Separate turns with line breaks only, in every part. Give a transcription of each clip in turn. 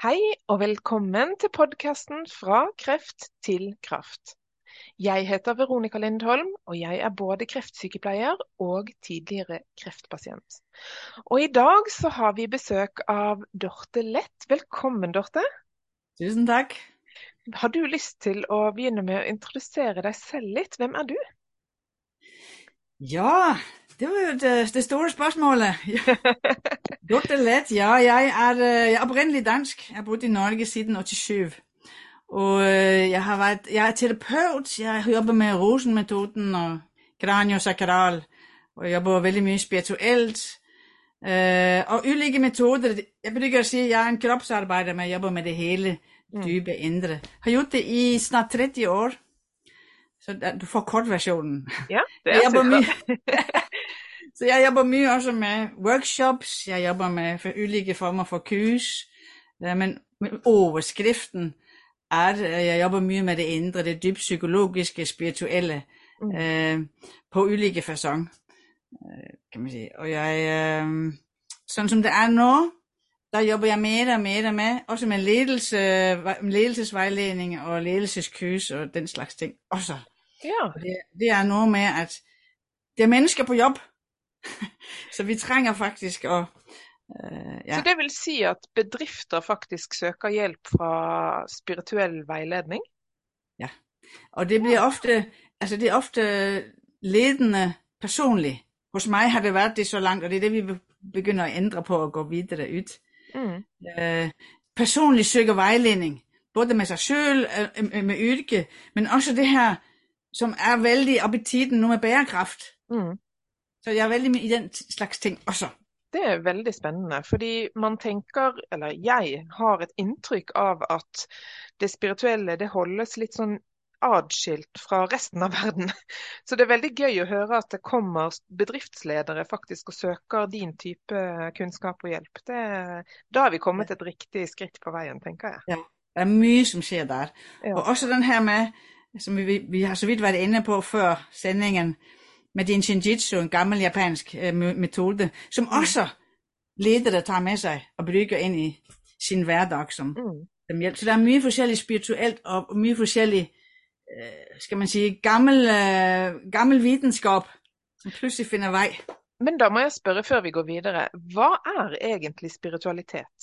Hei og velkommen til podkasten Fra kreft til kraft. Jeg heter Veronica Lindholm, og jeg er både kreftsykepleier og tidligere kreftpasient. Og i dag så har vi besøk av Dorte Lett. Velkommen, Dorte.
Tusen takk.
Har du lyst til å begynne med å introdusere deg selv litt? Hvem er du?
Ja, det var jo det, det store spørsmålet. Dr. Let, ja, jeg er, jeg er opprinnelig dansk. Jeg har bodd i Norge siden 87. Og øh, jeg, har vært, jeg er terapeut. Jeg jobber med Rosen-metoden og kraniosakral. Og jeg jobber veldig mye spirituelt. Uh, og ulike metoder. Jeg bruker å si jeg er en kroppsarbeider, men jeg jobber med det hele mm. dype indre. Har gjort det i snart 30 år. Så du får kortversjonen.
Ja, det er super.
Så jeg jobber mye også med workshops, jeg jobber med for ulike former for kurs. Men overskriften er jeg jobber mye med det indre, det dypt psykologiske, spirituelle, mm. øh, på ulike fasong, øh, kan man sige. Og jeg, øh, sådan som det er nå, der jobber jeg mere og mere med, også med ledelse, ledelsesvejledning og ledelseskurs og den slags ting. Også.
Ja.
Det, det er noget med, at det er mennesker på job, så vi trenger faktisk å
uh, ja. Så det vil si at bedrifter faktisk søker hjelp fra spirituell veiledning?
Ja, og det blir ofte, altså det er ofte ledende personlig. Hos meg har det vært det så langt, og det er det vi begynner å endre på og gå videre ut. Mm. Uh, personlig søker veiledning, både med seg selv, uh, med yrke, men også det her som er veldig appetitten nå med bærekraft. Mm. Så jeg er veldig i den slags ting også.
Det er veldig spennende, fordi man tenker, eller jeg har et inntrykk av at det spirituelle det holdes litt sånn adskilt fra resten av verden. Så det er veldig gøy å høre at det kommer bedriftsledere faktisk og søker din type kunnskap og hjelp. Det, da har vi kommet et riktig skritt på veien, tenker jeg.
Ja, det er mye som skjer der. Ja. Og også den her med, som vi, vi har så vidt vært inne på før sendingen, med din shinjitsu, en gammel japansk øh, metode, som mm. også ledere tager med sig og bruger ind i sin hverdag som, mm. som hjælp. Så der er mye forskelligt spirituelt og mye forskelligt, øh, skal man sige, gammel, øh, gammel videnskab, som pludselig finder vej.
Men da må jeg spørre før vi går videre, hva er egentlig spiritualitet?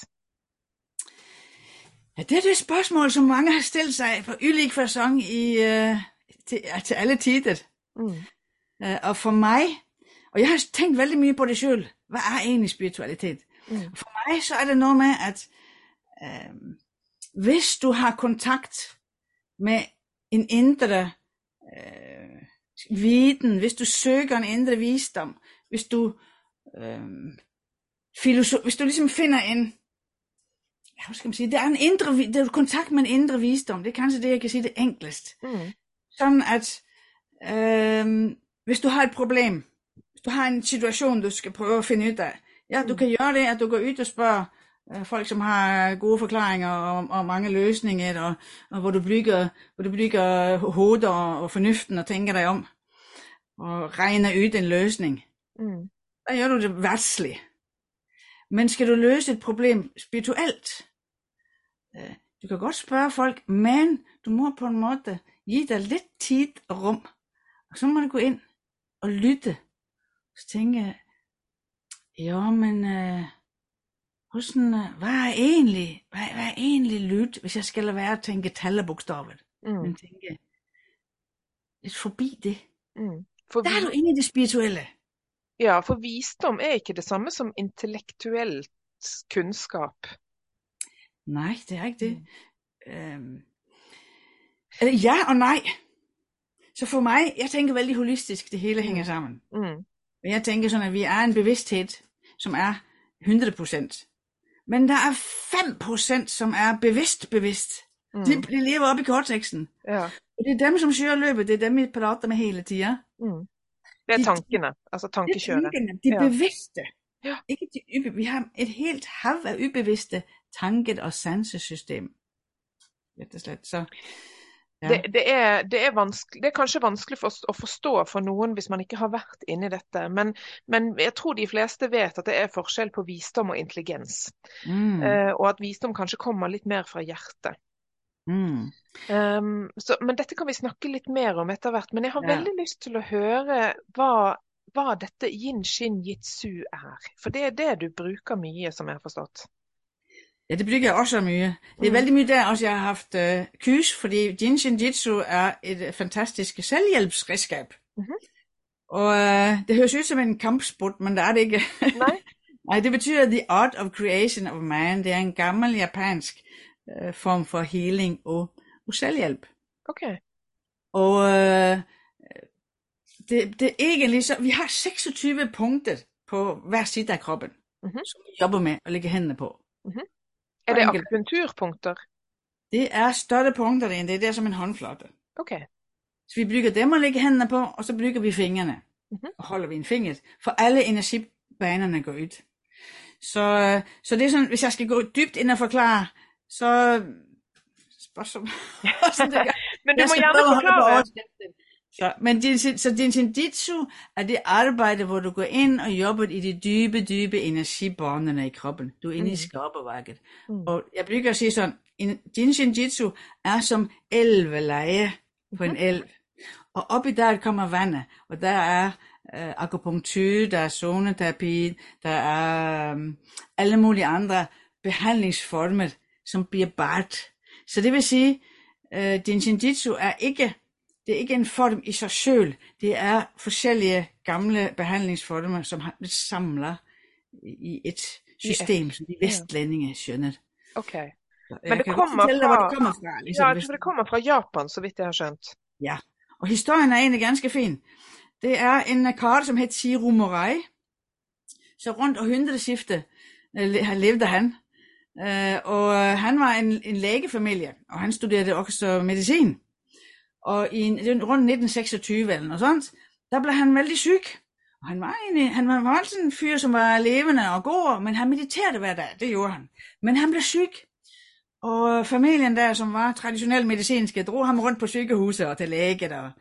Ja, det er det spørgsmål, som mange har stillet sig på ulik fasong i, uh, til, til alle tider. Mm. Uh, og for mig, og jeg har tænkt veldig mye på det selv, hvad er egentlig spiritualitet? Mm. For mig så er det noget med, at uh, hvis du har kontakt med en indre uh, viden, hvis du søger en indre visdom, hvis du, uh, filosof, hvis du ligesom finder en, hvad skal man sige, det er en indre, det er kontakt med en indre visdom, det er kanskje det, jeg kan sige det enklest. Mm. Sådan at, øh, hvis du har et problem, hvis du har en situation, du skal prøve at finde ud af, ja, du mm. kan gøre det, at du går ud og spørger øh, folk, som har gode forklaringer og, og mange løsninger, og, og hvor du bygger, hvor du bygger hovedet og, og fornuften og tænker dig om, og regner ud en løsning. Mm. Der gør du det værtsligt. Men skal du løse et problem spirituelt, øh, du kan godt spørge folk, men du må på en måde give dig lidt tid og rum. Og så må du gå ind og lytte. Så tænker jeg, jo, men øh, hvordan, øh, hvad er egentlig, hvad, hvad er egentlig lyt, hvis jeg skal lade være at tænke tal og bogstaver, mm. men tænke lidt forbi det. Mm. For Der er du inde i det spirituelle.
Ja, for visdom er ikke det samme som intellektuelt kunnskap.
Nej, det er ikke det. Mm. Øhm, ja og nej. Så for mig, jeg tænker veldig holistisk, det hele hænger mm. sammen. Mm. Jeg tænker sådan, at vi er en bevidsthed, som er 100%. Men der er 5%, som er bevidst bevidst. Mm. De, de lever op i korteksten.
Ja.
Og det er dem, som kører løbet, det er dem, vi prater med hele tiden. Mm.
Det er tankene, altså tankekjøret.
Det er tankene, de ja. bevidste. Ja. Ikke de vi har et helt hav af ubevidste tanker og sansesystem. Rett og slett. Så
Ja. Det, det, er, det, er det, er, kanskje vanskelig for, å forstå for noen hvis man ikke har vært inni dette. Men, men, jeg tror de fleste vet at det er forskjell på visdom og intelligens. Mm. Uh, og at visdom kanskje kommer litt mer fra hjertet. Mm. Um, så, men dette kan vi snakke litt mer om etter hvert. Men jeg har ja. veldig lyst til å høre hva, hva dette yin shin jitsu er. For det er det du bruker mye, som jeg har forstått.
Ja, det bruger jeg også mye. Det er mm. veldig mye der også, jeg har haft uh, kys, fordi Jinshin Jitsu er et uh, fantastisk selvhjælpsredskab. Mm-hmm. Og uh, det høres ud som en kampsport, men det er det ikke.
Nej.
Nej, det betyder The Art of Creation of Man. Det er en gammel japansk uh, form for healing og, og selvhjælp.
Okay.
Og uh, det, det er egentlig så, vi har 26 punkter på hver side af kroppen, mm-hmm. som vi jobber med at lægge hændene på.
Mm-hmm. Er det akupunkturpunkter?
Det er større punkter end det. Det er som en håndflade.
Okay.
Så vi bruger dem at lægge hændene på, og så bruger vi fingrene. Mm-hmm. Og holder vi en finger. For alle energibanerne går ud. Så, så det er sådan, hvis jeg skal gå dybt ind og forklare, så... så,
Men du må gerne forklare.
Så, men din, så din sinditsu er det arbejde, hvor du går ind og jobber i de dybe, dybe energibåndene i kroppen. Du er inde mm. i skaberværket. Mm. Og jeg bruger at sige sådan, din shinjitsu er som elveleje på en mm. elv. Og op i der kommer vandet, og der er øh, akupunktur, der er zoneterapi, der er øh, alle mulige andre behandlingsformer, som bliver bart. Så det vil sige, øh, din shinjitsu er ikke det er ikke en form i sig selv. Det er forskellige gamle behandlingsformer, som har blivet samlet i et system, som de vestlændinge skjønner.
Okay. Men det kommer, fra, dig, det kommer fra, ligesom, ja, det kommer fra Japan, så vidt jeg har skjønt.
Ja, og historien er egentlig ganske fin. Det er en kar, som hed Shiro Morai. Så rundt århundredeskiftet øh, levede han. Øh, og øh, han var en, en lægefamilie, og han studerede også medicin. Og i rundt 1926 eller noget sånt, der blev han vældig syg. Og han var, egentlig, han var, sådan en fyr, som var levende og god, men han mediterede hver dag, det gjorde han. Men han blev syg. Og familien der, som var traditionelt medicinske, drog ham rundt på sygehuset og til læge, og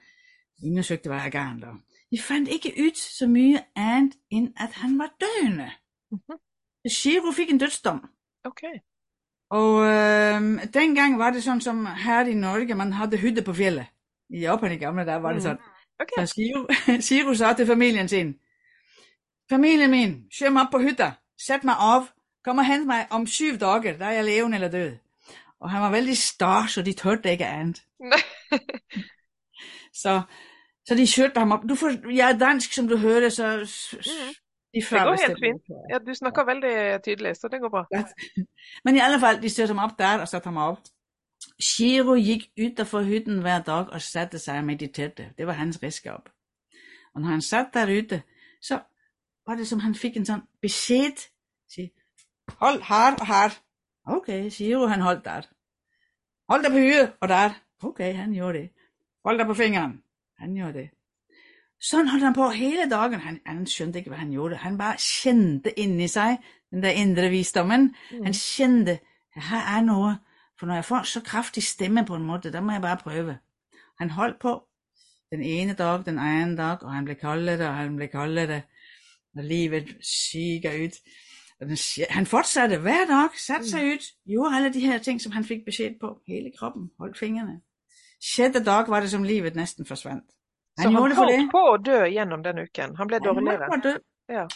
undersøgte hver gang. Og de fandt ikke ud så mye andet, end at han var døende. Mm-hmm. Shiro fik en dødsdom.
Okay.
Og øh, dengang var det sådan som her i Norge, man havde hytte på fjellet. I Japan i gamle der var det sådan.
Mm. Okay.
Så Shiro, Shiro sagde til familien sin, familien min, kør mig op på hytter, sæt mig op, kom og hent mig om syv dage, der er jeg levende eller død. Og han var vældig stor, så de tørte ikke andet. så, så de kørte ham op. Du får, jeg er dansk, som du hørte, så mm.
De det går helt fint. Ja, du snakker ja. veldig tydelig, så det går bra.
Men i alle fall, de styrte ham op der og satte ham op. Shiro gik utenfor hytten hver dag og satte sig og mediterede. Det var hans redskab. Og når han satt der ute, så var det som han fik en sådan besked. Sige, hold her og her. Okay, Shiro han holdt der. Hold dig på hyret og der. Okay, han gjorde det. Hold dig på fingeren. Han gjorde det. Sådan holdt han på hele dagen. Han, han skjønte ikke, hvad han gjorde. Han bare kjente inni sig den der indre visdommen. Mm. Han kjente, her er noget. For når jeg får så kraftig stemme på en måde, der må jeg bare prøve. Han holdt på den ene dag, den anden dag, og han blev koldere, og han blev koldere. Og livet siger ud. Og den, han fortsatte hver dag, satte sig mm. ud, gjorde alle de her ting, som han fik besked på. Hele kroppen, holdt fingrene. Sjette dag var det, som livet næsten forsvandt.
Han så han holdt på at dø gjennom den uken? Han blev dårligere?
Han holdt på at dø.
Ja.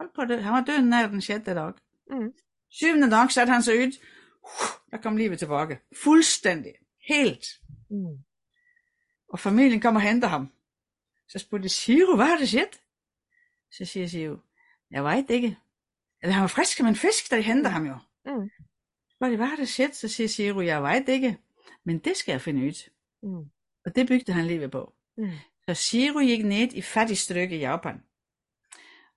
Holdt på at dø. Han var død nær den sjette dag. Mm. Syvende dag satte han sig ud. Der kom livet tilbage. Fuldstændig. Helt. Mm. Og familien kom og henter ham. Så spurgte Siro, hvad har det sket? Så siger Siro, jeg ved ikke. Eller han var frisk som en fisk, da de henter ham jo. Mm. Spurgte, hvad har det sket? Så siger Siro, jeg ved ikke. Men det skal jeg finde ud. Mm. Og det bygde han livet på. Mm. Så Shiro gik ned i fattigstykke i Japan.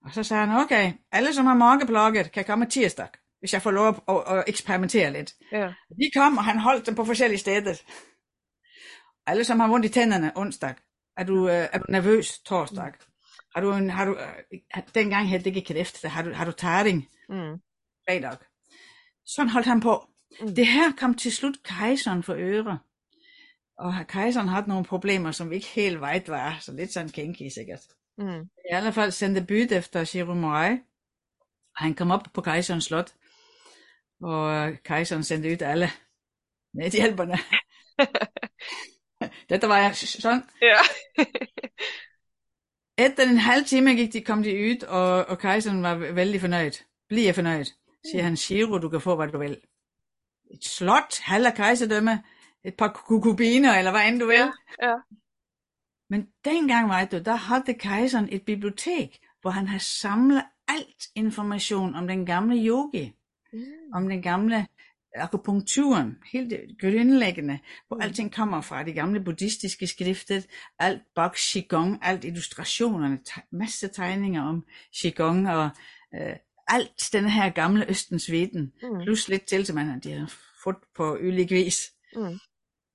Og så sagde han, okay, alle som har mageplaget kan komme tirsdag, hvis jeg får lov at, at, at eksperimentere lidt.
Ja.
De kom, og han holdt dem på forskellige steder. Alle som har ondt i tænderne onsdag, er du, uh, er du nervøs torsdag? Mm. Har du en, har du, uh, dengang hed det ikke kræft, har du, har du taring? Mm. Fredag. Sådan holdt han på. Mm. Det her kom til slut kejseren for øre. Og kejseren havde nogle problemer, som ikke helt vejt var, så lidt sådan kinky sikkert.
Mm.
I alle fald sendte byd efter Shiro Morai. Han kom op på kejserens slot, og kejseren sendte ud alle medhjælperne. Dette var sådan.
Ja.
Efter en halv time gik de, kom de ud, og, og kejseren var vældig fornøjd. Bliver fornøjd. Siger han, Shiro, du kan få, hvad du vil. Et slot, halv kejserdømme, et par kukubiner, eller hvad end du vil.
Ja, ja.
Men dengang, ved du, der havde kejseren et bibliotek, hvor han havde samlet alt information om den gamle yogi. Om den gamle akupunkturen, helt det grundlæggende, hvor
Mm.
alting kommer fra, de gamle buddhistiske skrifter, alt bak Qigong, alt illustrationerne, masse tegninger om Qigong og øh, alt den her gamle Østens viden,
Mm.
plus lidt til, som man de har fået på ylig vis.
Mm.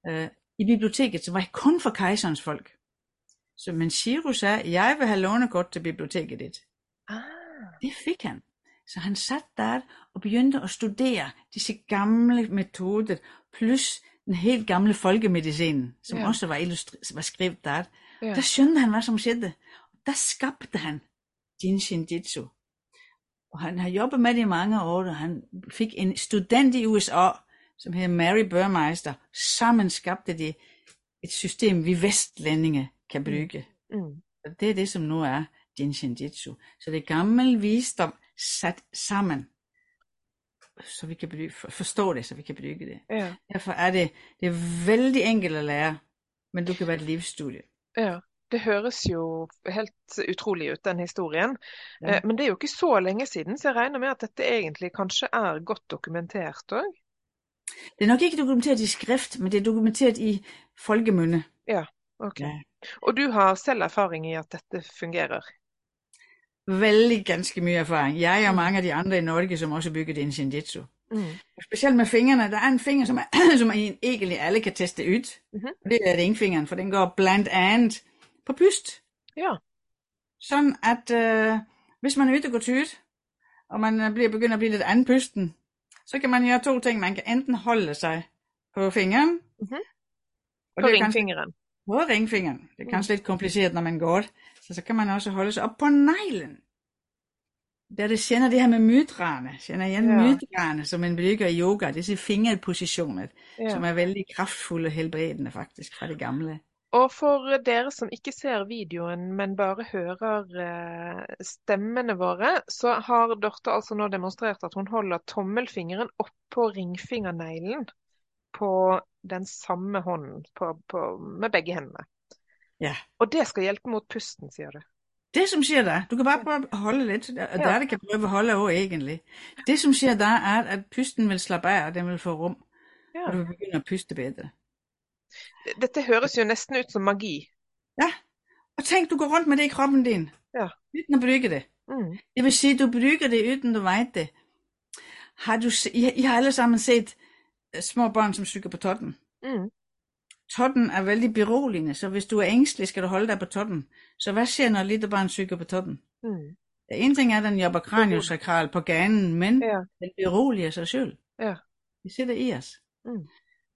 Øh, I biblioteket, så var det kun for kejserens folk. Så men Shiro sagde, jeg vil have lånekort til biblioteket dit.
Ah.
Det fik han. Så han satte der og begyndte at studere disse gamle metoder, plus den helt gamle folkemedicinen, som
Ja.
også var, var skrevet der.
Ja.
Der skønte han, hvad som skete. Der skabte han Jinshin Jitsu. Og han har jobbet med det i mange år, og han fik en student i USA, som hedder Mary Burmeister. Sammen skabte de et system, vi vestlændinge kan bruge.
Mm.
Og det er det, som nu er Jinshin Jitsu. Så det er gammel visdom sat sammen, så vi kan for- forstå det, så vi kan bruge det.
Ja.
Derfor er det, det er vældig enkelt at lære, men du kan være et livsstudie.
ja. Det høres jo helt utrolig ut, den historien.
Ja.
Eh, Men det er jo ikke så lenge siden, så jeg regner med at dette egentlig kanskje er godt dokumentert òg.
Det er nok ikke dokumenteret i skrift, men det er dokumentert i folkemunde.
Ok.
Ja.
Og du har selv erfaring i at dette fungerer?
Vældig ganske mye erfaring. Jeg og mange af de andre i Norge, som også bygger det Jitsu.
Mm.
Specielt med fingrene. Der er en finger, som, er, som en, egentlig alle kan teste ud.
Mhm.
Og det er ringfingeren, for den går blandt andet på pyst.
Ja.
Sådan at øh, hvis man er ude og går ud, og man øh, bliver begynder at blive lidt anpusten, så kan man gøre to ting. Man kan enten holde sig på fingeren,
Mhm.
og
På
det er kanskje,
ringfingeren?
på ringfingeren. Det er
Mm.
kanskje lidt kompliceret, når man går. Så så kan man også holde sig op på neglen. Der det kender det her med mydrane, kender igen
Ja.
mydrane, som man bruger i yoga, disse fingerpositioner,
Ja.
som er vældig kraftfulde og helbredende faktisk fra det gamle.
Og for dere som ikke ser videoen, men bare hører eh, stemmene våre, så har Dorte altså nå demonstrert at hun holder tommelfingeren oppå ringfingerneglen på den samme hånden, på, på, med begge hendene.
Ja.
Og det skal hjelpe mot pusten, sier du?
Det som sker der, du kan bare prøve at holde lidt, og der er det kan prøve at holde over egentlig. Det som sker der er, at pusten vil slappe af, og den vil få rum,
Ja.
og du vil begynde at puste bedre.
Dette høres jo nesten ut som magi.
Ja, og tænk, du går rundt med det i kroppen din,
Ja.
uden at bruge det.
Mm.
Det vil sige, du bruger det uden du ved det. Har du, I, I har alle sammen set øh, små børn, som cykler på totten.
Mm.
Totten er vældig beroligende, så hvis du er ængstelig, skal du holde dig på totten. Så hvad sker, når et lille barn cykler på totten?
Mm.
En ting er, at den jobber kraniosakral på ganen, men
Ja.
den beroliger sig selv.
Ja.
Det sidder i os.
Mm.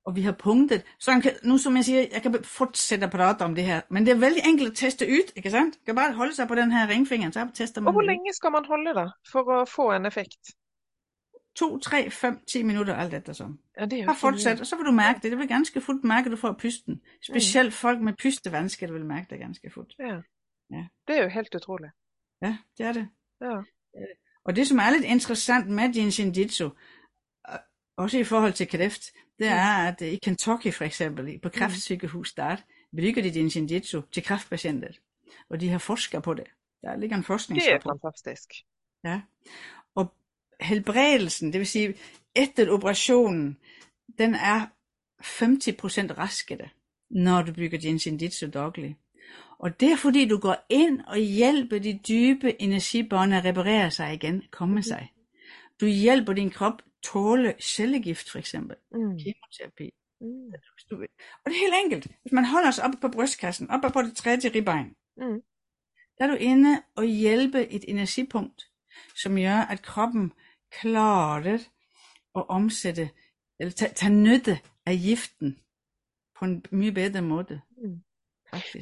Og vi har punktet. Så kan, nu som jeg siger, jeg kan fortsætte at prate om det her, men det er vældig enkelt at teste ud, ikke sandt? Du kan bare holde sig på den her ringfinger, så tester man
Og hvor
det.
lenge skal man holde da, for at få en effekt?
2, 3, 5, 10 minutter, alt efter som.
Ja, det er
Bare
ikke
fortsæt, og så vil du mærke det. Det vil ganske fuldt mærke, at du får pusten. Specielt folk med pustevansker vil mærke det ganske fuldt.
Ja.
Ja.
Det er jo helt utrolig.
Ja, det er det.
Ja.
Og det, som er lidt interessant med Jinshin Jitsu, øh, også i forhold til kræft, det er, at øh, i Kentucky for eksempel, på kræftsygehus der, bruger de Jinshin Jitsu til kræftpatienter. Og de har forsket på det. Der ligger en
Det er
forskningsrapport.
fantastisk.
Ja. Helbredelsen, det vil sige, efter operationen, den er 50% raskere, når du bygger Jinshin Jitsu dagligt. Og det er fordi, du går ind og hjælper de dybe energibånd at reparere sig igen, komme sig. Du hjælper din krop tåle cellegift, for eksempel.
Mm.
Kemoterapi.
Mm.
Vil. Og det er helt enkelt. Hvis man holder sig oppe på brystkassen, oppe på det tredje ribbein,
Mm.
der er du inde og hjælpe et energipunkt, som gør, at kroppen klarer at omsætte, eller tage, tage nytte af giften på en mye bedre måde.
Mm.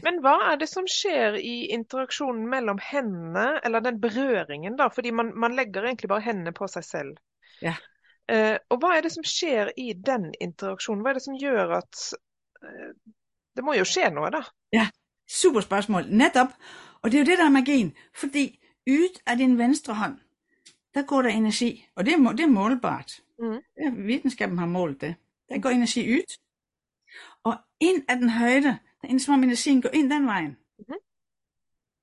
Men hva er det som skjer i interaksjonen mellom hendene, eller den berøringen, da? Fordi man, man legger egentlig bare hendene på seg selv.
Ja.
Eh, og hva er det som skjer i den interaksjonen? Hva er det som gjør at eh, Det må jo skje noe, da?
Ja, super spørsmål. Netop. Og det er jo det, der er magien. Fordi ut af din venstre hånd, der går der energi. Og det er, det er målbart.
Mm.
Det, videnskaben har målt det. Der går energi ud. Og ind af den højde, der er som om energien går ind den vejen.
Mhm.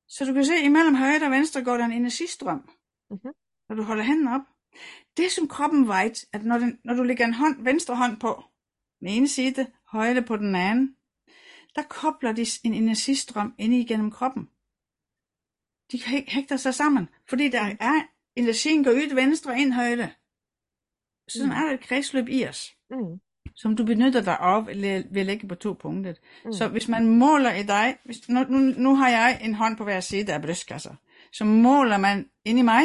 Så du kan se, imellem højre og venstre går der en energistrøm,
Mhm.
når du holder hænden op. Det som kroppen vejt, at når, den, når du lægger en hånd, venstre hånd på den ene side, højre på den anden, der kobler de en energistrøm ind igennem kroppen. De hæ- hægter sig sammen, fordi der er energien går ud venstre ind højre. Sådan
Mm.
er der et kredsløb i os
Mm.
som du benytter dig af ved at lægge på to punkter.
Mm.
Så hvis man måler i dig, hvis, nu, nu, nu har jeg en hånd på hver side af brystkasser, så måler man ind i mig,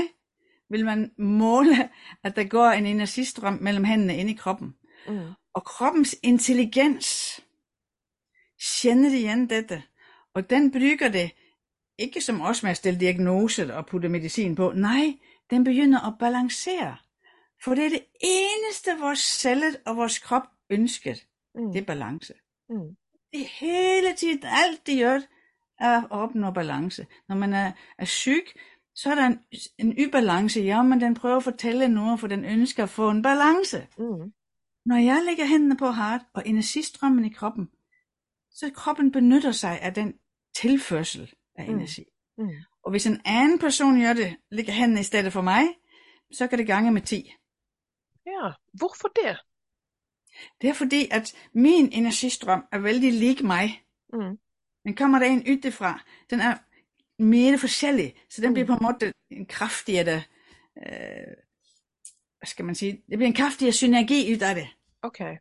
vil man måle, at der går en energistrøm mellem hændene ind i kroppen.
Mm.
Og kroppens intelligens kender igen dette, og den brygger det ikke som os med at stille diagnoser og putte medicin på. Nej, den begynder at balancere. For det er det eneste, vores celler og vores krop ønsker.
Mm.
Det er balance.
Mm.
Det er hele tiden, alt de gør, er at opnå balance. Når man er, er syg, så er der en, en ubalance. Ja, men den prøver at fortælle noget, for den ønsker at få en balance.
Mm.
Når jeg lægger hænderne på hart og energistrømmen i kroppen, så kroppen benytter sig af den tilførsel af
Mm.
energi.
Mm.
Og hvis en anden person gør det, lægger hænderne i stedet for mig, så kan det gange med 10.
Ja, hvorfor det?
Det er fordi, at min energistrøm er vældig lig mig.
Mm.
Den kommer der ind utifra. Den er mere forskellig, så den
Mm.
bliver på en måde en kraftigere, øh, hvad skal man sige, det bliver en kraftigere synergi ud af det.
Okay.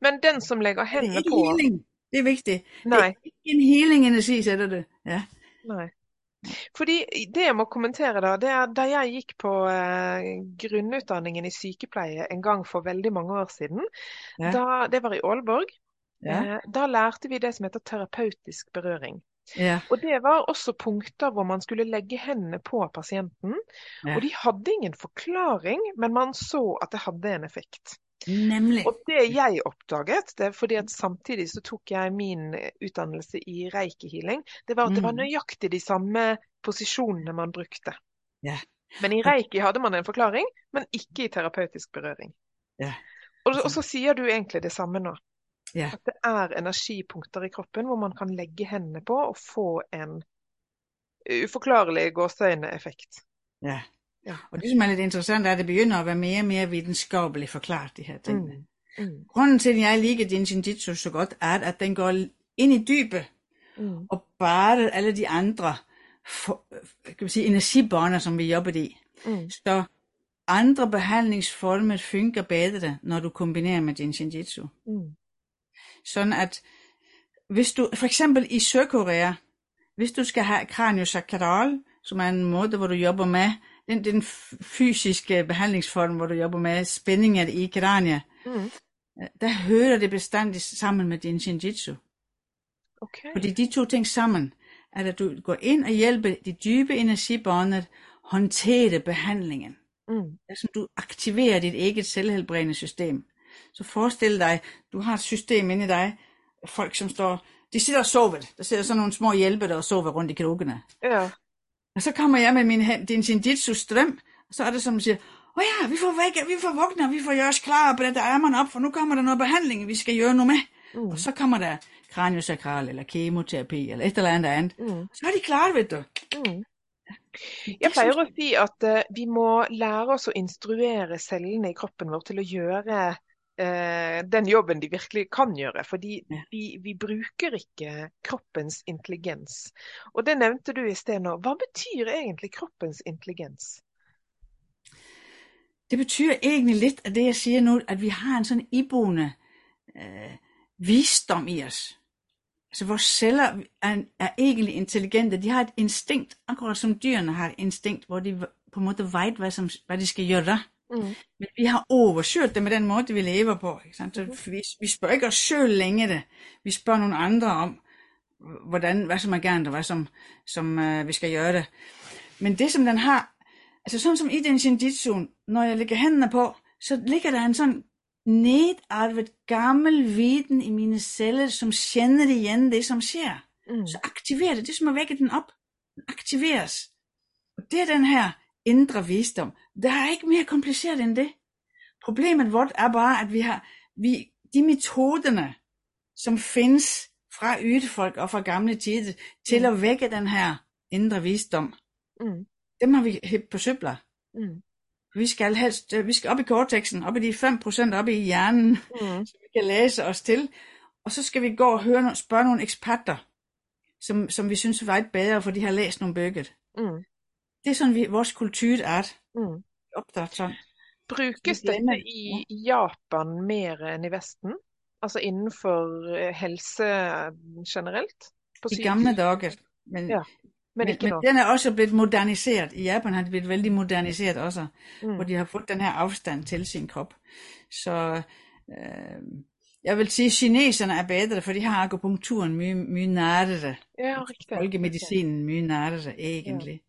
Men den som lægger
Det er ikke
på...
healing, det er vigtigt. Det
Nej.
er ikke en healing energi, sætter det. Ja.
Nei. Fordi det jeg må kommentere, da, det er da jeg gikk på eh, grunnutdanningen i sykepleie en gang for veldig mange år siden,
Ja.
da, det var i Aalborg,
Ja.
eh, da lærte vi det som heter terapeutisk berøring.
Ja.
Og det var også punkter hvor man skulle legge hendene på pasienten. Og de hadde ingen forklaring, men man så at det hadde en effekt.
Nemlig.
Og det jeg oppdaget, det er fordi at samtidig så tok jeg min utdannelse i reiki-healing, det var at det var
Mm.
nøyaktig de samme posisjonene man brukte.
Ja.
Men i reiki hadde man en forklaring, men ikke i terapeutisk berøring.
Ja.
Og, og så sier du egentlig det samme nå.
Ja.
At det er energipunkter i kroppen hvor man kan legge hendene på og få en uforklarlig gåseøyne-effekt.
Ja.
Ja.
Og det, som er lidt interessant, er, at det begynder at være mere og mere videnskabeligt forklaret, de her ting.
Mm. Mm.
Grunden til, at jeg liker din Jinjitsu så godt, er, at den går ind i dybet
Mm.
og bare alle de andre for, kan man sige, energibånder, som vi jobber i.
Mm.
Så andre behandlingsformer fungerer bedre, når du kombinerer med din Jinjitsu.
Mm.
Sådan at, hvis du, for eksempel i Sydkorea, hvis du skal have kraniosakral, som er en måde, hvor du jobber med, den, den fysiske behandlingsform, hvor du jobber med spændinger i kraniet,
Mm.
der hører det bestandigt sammen med din Jinjitsu.
Okay.
Fordi de to ting sammen, er at du går ind og hjælper de dybe energibånder håndtere behandlingen.
Mm.
Som du aktiverer dit eget selvhelbredende system. Så forestil dig, du har et system inde i dig, folk som står, de sidder og sover. Der sidder sådan nogle små hjælper, der og sover rundt i krogene.
Ja.
Og så kommer jeg med min din Jinjitsu strøm, og så er det som, siger, åh oh ja, vi får væk, vi får vågne, vi får gøre os klar og brætte ærmerne op, for nu kommer der noget behandling, vi skal gøre noget med.
Mm.
Og så kommer der kraniosakral, eller kemoterapi, eller et eller andet andet.
Mm.
Så er de klar, ved du.
Mm. Jeg pleier å si at eh, vi må lære oss å instruere cellene i kroppen vår til å gjøre eh, den jobben de virkelig kan gjøre. Fordi vi, vi bruker ikke kroppens intelligens. Og det nevnte du i sted nå. Hva betyr egentlig kroppens intelligens?
Det betyder egentlig lidt af det, jeg siger nu, at vi har en sådan iboende øh, visdom i os. Altså vores celler er, er egentlig intelligente. De har et instinkt, akkurat som dyrene har et instinkt, hvor de på en måde ved, hvad, som, hvad de skal gøre. Mm. Men vi har oversøgt det med den måde, vi lever på. Ikke sant? Så mm. vi, vi spørger ikke os selv længe det. Vi spørger nogle andre om, hvordan, hvad som er gerne, og hvad som, som uh, vi skal gøre det. Men det, som den har, altså sådan som i den shinjitsu, når jeg lægger hænderne på, så ligger der en sådan nedarvet gammel viden i mine celler, som kender igen det, som sker. Mm. Så aktiverer det, det er som at vække den op. Den aktiveres. Og det er den her indre visdom. Der er ikke mere kompliceret end det. Problemet vort er bare, at vi har vi, de metoderne, som findes fra ydefolk og fra gamle tider, til mm. at vække den her indre visdom, mm. dem har vi hæbt på søbler. Mm. Vi skal helst, øh, vi skal op i korteksen, op i de 5% op i hjernen, mm. så vi kan læse os til. Og så skal vi gå og høre, spørge nogle eksperter, som, som vi synes var et bedre, for de har læst nogle bøger. Mm. Det er sådan, vi, vores kultur er. Mm. Optaget sådan.
Brukes dette i Japan mer enn i Vesten? Altså innenfor eh, helse generelt?
I gamle dager. Men, ja, men, men, men den er også blevet moderniseret. I Japan har det blevet veldig moderniseret også, mm. hvor de har fået den her afstand til sin krop. Så øh, jeg vil sige, at kineserne er bedre, for de har akupunkturen mye, mye nærere.
Ja, riktig.
Folkemedicinen mye nærere, egentlig.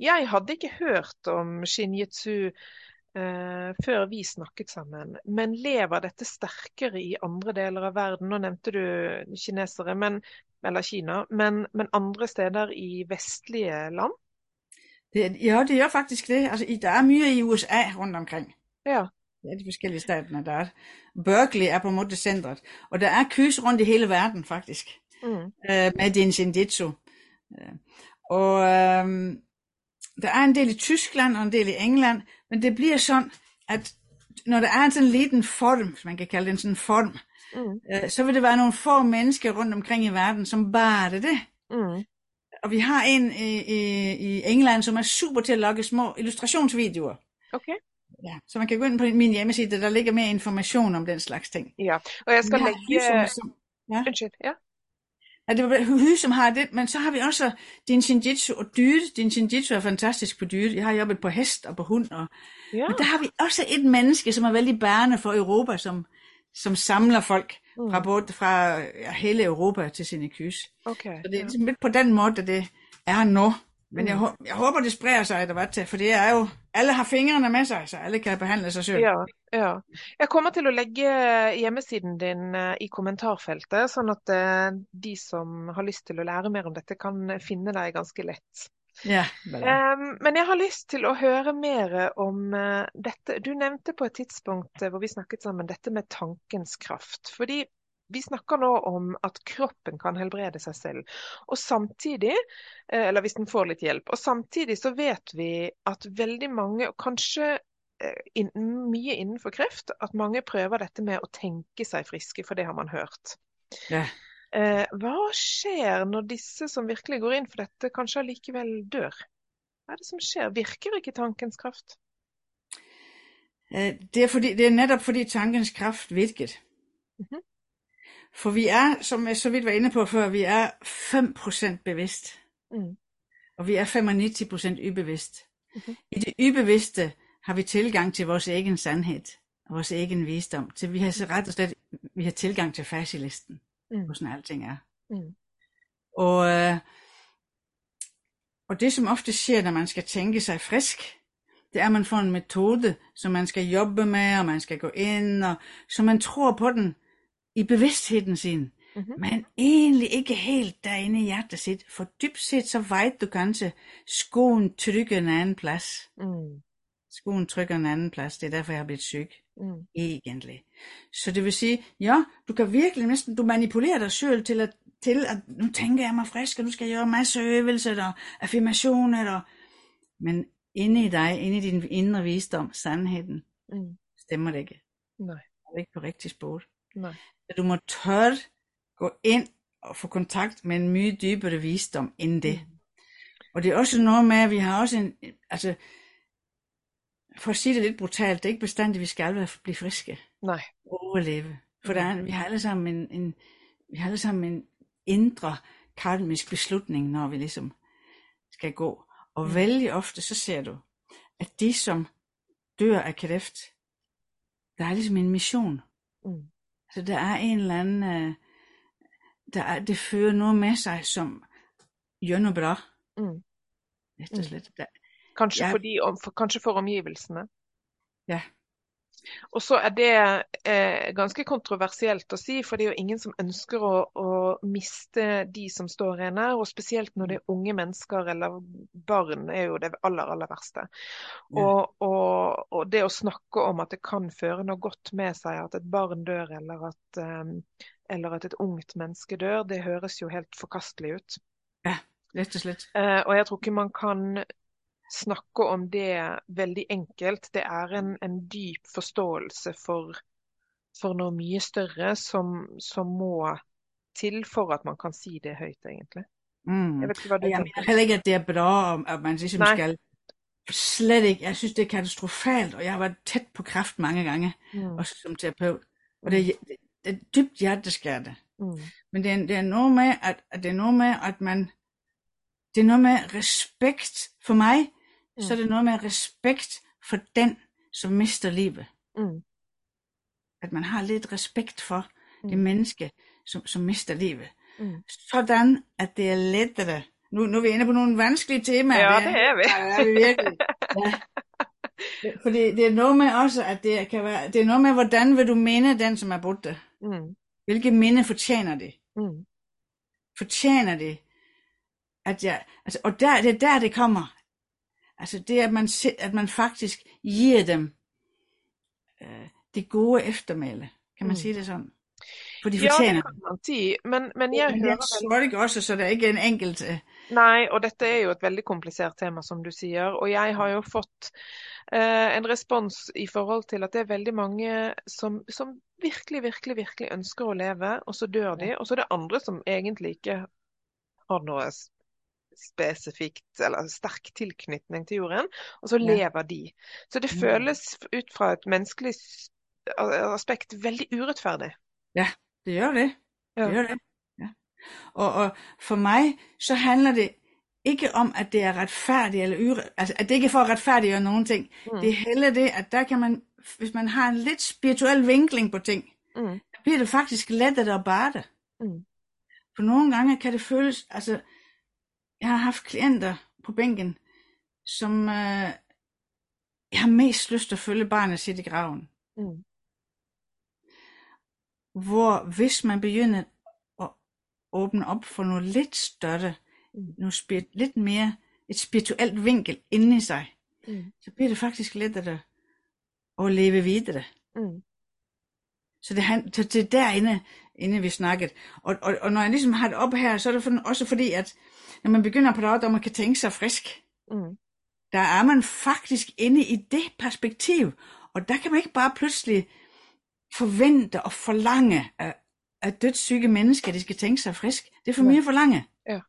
Jeg hadde ikke hørt om shinjitsu uh, før vi snakket sammen, men lever dette sterkere i andre deler av verden? Nå nevnte du kinesere, men, eller Kina, men, men andre steder i vestlige land?
Det, ja, det gjør faktisk det. Altså, der er mye i USA rundt omkring.
Ja.
Det er de forskellige staterne, der er. Berkeley er på en måte centret. Og der er kys rundt i hele verden, faktisk. Mm. Uh, med din shinjitsu. Og øhm, der er en del i Tyskland og en del i England, men det bliver sådan, at når der er en sådan liten form, man kan kalde det en sådan form, mm. øh, så vil det være nogle få mennesker rundt omkring i verden, som bare det det. Mm. Og vi har en i, i, i England, som er super til at logge små illustrationsvideoer.
Okay.
Ja, så man kan gå ind på min hjemmeside, der ligger mere information om den slags ting.
Ja, og jeg skal lægge... Som, ja. Undskyld, ja.
Ja, det var Hy, som har det, men så har vi også din shinjitsu og dyre. Din shinjitsu er fantastisk på dyre. Jeg har jobbet på hest og på hund. Og, ja. Men der har vi også et menneske, som er vældig bærende for Europa, som, som samler folk mm. fra, både, fra ja, hele Europa til sine kys.
Okay,
så det er ligesom lidt på den måde, det er nu. Men jeg, mm. jeg håber, det spreder sig etter hvert, for det er jo Alle har fingrene med seg, så alle kan behandle seg selv.
Ja, ja. Jeg kommer til å legge hjemmesiden din eh, i kommentarfeltet, sånn at eh, de som har lyst til å lære mer om dette, kan finne deg ganske lett.
Ja,
um, men jeg har lyst til å høre mer om dette. Du nevnte på et tidspunkt hvor vi snakket sammen dette med tankens kraft. Fordi vi snakker nå om at kroppen kan helbrede seg selv. Og samtidig, eh, eller hvis den får litt hjelp. Og samtidig så vet vi at veldig mange, kanskje eh, mye innenfor kreft, at mange prøver dette med å tenke seg friske, for det har man hørt.
Ja.
Eh, hva skjer når disse som virkelig går inn for dette, kanskje allikevel dør? Hva er det som skjer? Virker ikke tankens kraft?
Det er, fordi, det er nettopp fordi tankens kraft virker. Mm -hmm. For vi er, som jeg så vidt var inde på før, vi er 5% bevidst. Mm. Og vi er 95% ubevidst. Mm-hmm. I det ubevidste har vi tilgang til vores egen sandhed, og vores egen visdom. Til vi har så ret og slet, vi har tilgang til fasilisten, mm. hvor sådan alting er. Mm. Og, øh, og det som ofte sker, når man skal tænke sig frisk, det er, at man får en metode, som man skal jobbe med, og man skal gå ind, og så man tror på den, i bevidstheden sin, mm-hmm. men egentlig ikke helt derinde i hjertet sit, for dybt set så vejt du kanskje skoen trykker en anden plads. Mm. Skoen trykker en anden plads, det er derfor jeg har blivet syg. Mm. Egentlig. Så det vil sige, ja, du kan virkelig næsten, du manipulerer dig selv til at, til at nu tænker jeg mig frisk, og nu skal jeg gøre masse øvelser og affirmationer, og, men inde i dig, inde i din indre visdom, sandheden, mm. stemmer det ikke.
Nej.
Det er ikke på rigtig spor.
Nej.
Så du må tør gå ind og få kontakt med en mye dybere visdom end det. Mm. Og det er også noget med, at vi har også en, altså, for at sige det lidt brutalt, det er ikke bestandigt, at vi skal være, blive friske.
Nej.
Overleve. For der er, vi har alle sammen en, en, vi har alle sammen en indre karmisk beslutning, når vi ligesom skal gå. Og mm. vældig ofte, så ser du, at de som dør af kræft, der er ligesom en mission. Mm. Så der er en eller anden, øh, der er, det fører noget med sig, som gør noget bra. Mm. Rett og slett. Det,
kanskje, jeg, fordi, for, kanskje for omgivelsene?
Ja.
Og så er det eh, ganske kontroversielt å si, for det er jo ingen som ønsker å, å, miste de som står en nær. Og spesielt når det er unge mennesker eller barn, er jo det aller, aller verste. Og, og, og, det å snakke om at det kan føre noe godt med seg at et barn dør, eller at, um, eller at et ungt menneske dør, det høres jo helt forkastelig ut.
Ja, rett og slett.
Uh, og jeg tror ikke man kan snakke om det veldig enkelt. Det er en, en dyp forståelse for, for, noe mye større som, som, må til for at man kan si det høyt, egentlig.
Mm. Jeg vet ikke hva du jeg mener heller ikke at det er bra at man liksom Nei. skal Slet ikke. Jeg syns det er katastrofalt, og jeg har vært tett på kreft mange ganger, mm. også som terapeut. Og det, det, det er dypt hjerteskærende. Mm. Men det er, det er, noe med at, at det er noe med at man Det er noe med respekt for meg mm. så er det noget med respekt for den, som mister livet. Mm. At man har lidt respekt for mm. det menneske, som, som mister livet. Mm. Sådan, at det er lettere. Nu, nu er vi inde på nogle vanskelige temaer.
Ja, det er vi.
Ja, er vi virkelig. Ja. Fordi det er noget med også, at det kan være, det er noget med, hvordan vil du minde den, som er borte? Mm. Hvilke minde fortjener det? Mm. Fortjener det, at jeg, altså, og der, det er der, det kommer, Altså det, at man, at man faktisk giver dem øh, det gode eftermæle. Kan man mm. sige det sådan? For de fortjener
ja, det kan man sige. Men, men jeg
hører vel... ikke også, så det er ikke en enkelt... Uh...
Nej, og dette er jo et veldig komplisert tema, som du sier. Og jeg har jo fått uh, en respons i forhold til at det er veldig mange som, som virkelig, virkelig, virkelig ønsker å leve, og så dør de. Og så er det andre som egentlig ikke har noe spesifikt eller sterk tilknytning til jorden, og så lever de. Så det mm. føles ut fra et menneskelig aspekt veldig urettferdig.
Ja, det gjør det. Det gjør det. Ja. Og, og for meg så handler det ikke om at det er rettferdig eller ure, altså at det ikke er for å rettferdiggjøre noen ting. Mm. Det er heller det at der kan man, hvis man har en litt spirituell vinkling på ting, mm. blir det faktisk lettere å bære. Mm. For noen ganger kan det føles altså jeg har haft klienter på bænken, som øh, jeg har mest lyst til at følge barnet sit i graven. Mm. Hvor hvis man begynder at åbne op for noget lidt større, mm. noget spir- lidt mere, et spirituelt vinkel inde i sig, mm. så bliver det faktisk lettere at leve videre. Mm. Så det, så det er derinde, inde vi snakket. Og, og, og når jeg ligesom har det op her, så er det for, også fordi, at når man begynder på det, at man kan tænke sig frisk, mm. der er man faktisk inde i det perspektiv. Og der kan man ikke bare pludselig forvente og forlange, at, at dødssyge mennesker, de skal tænke sig frisk. Det er for mye forlange. Ja.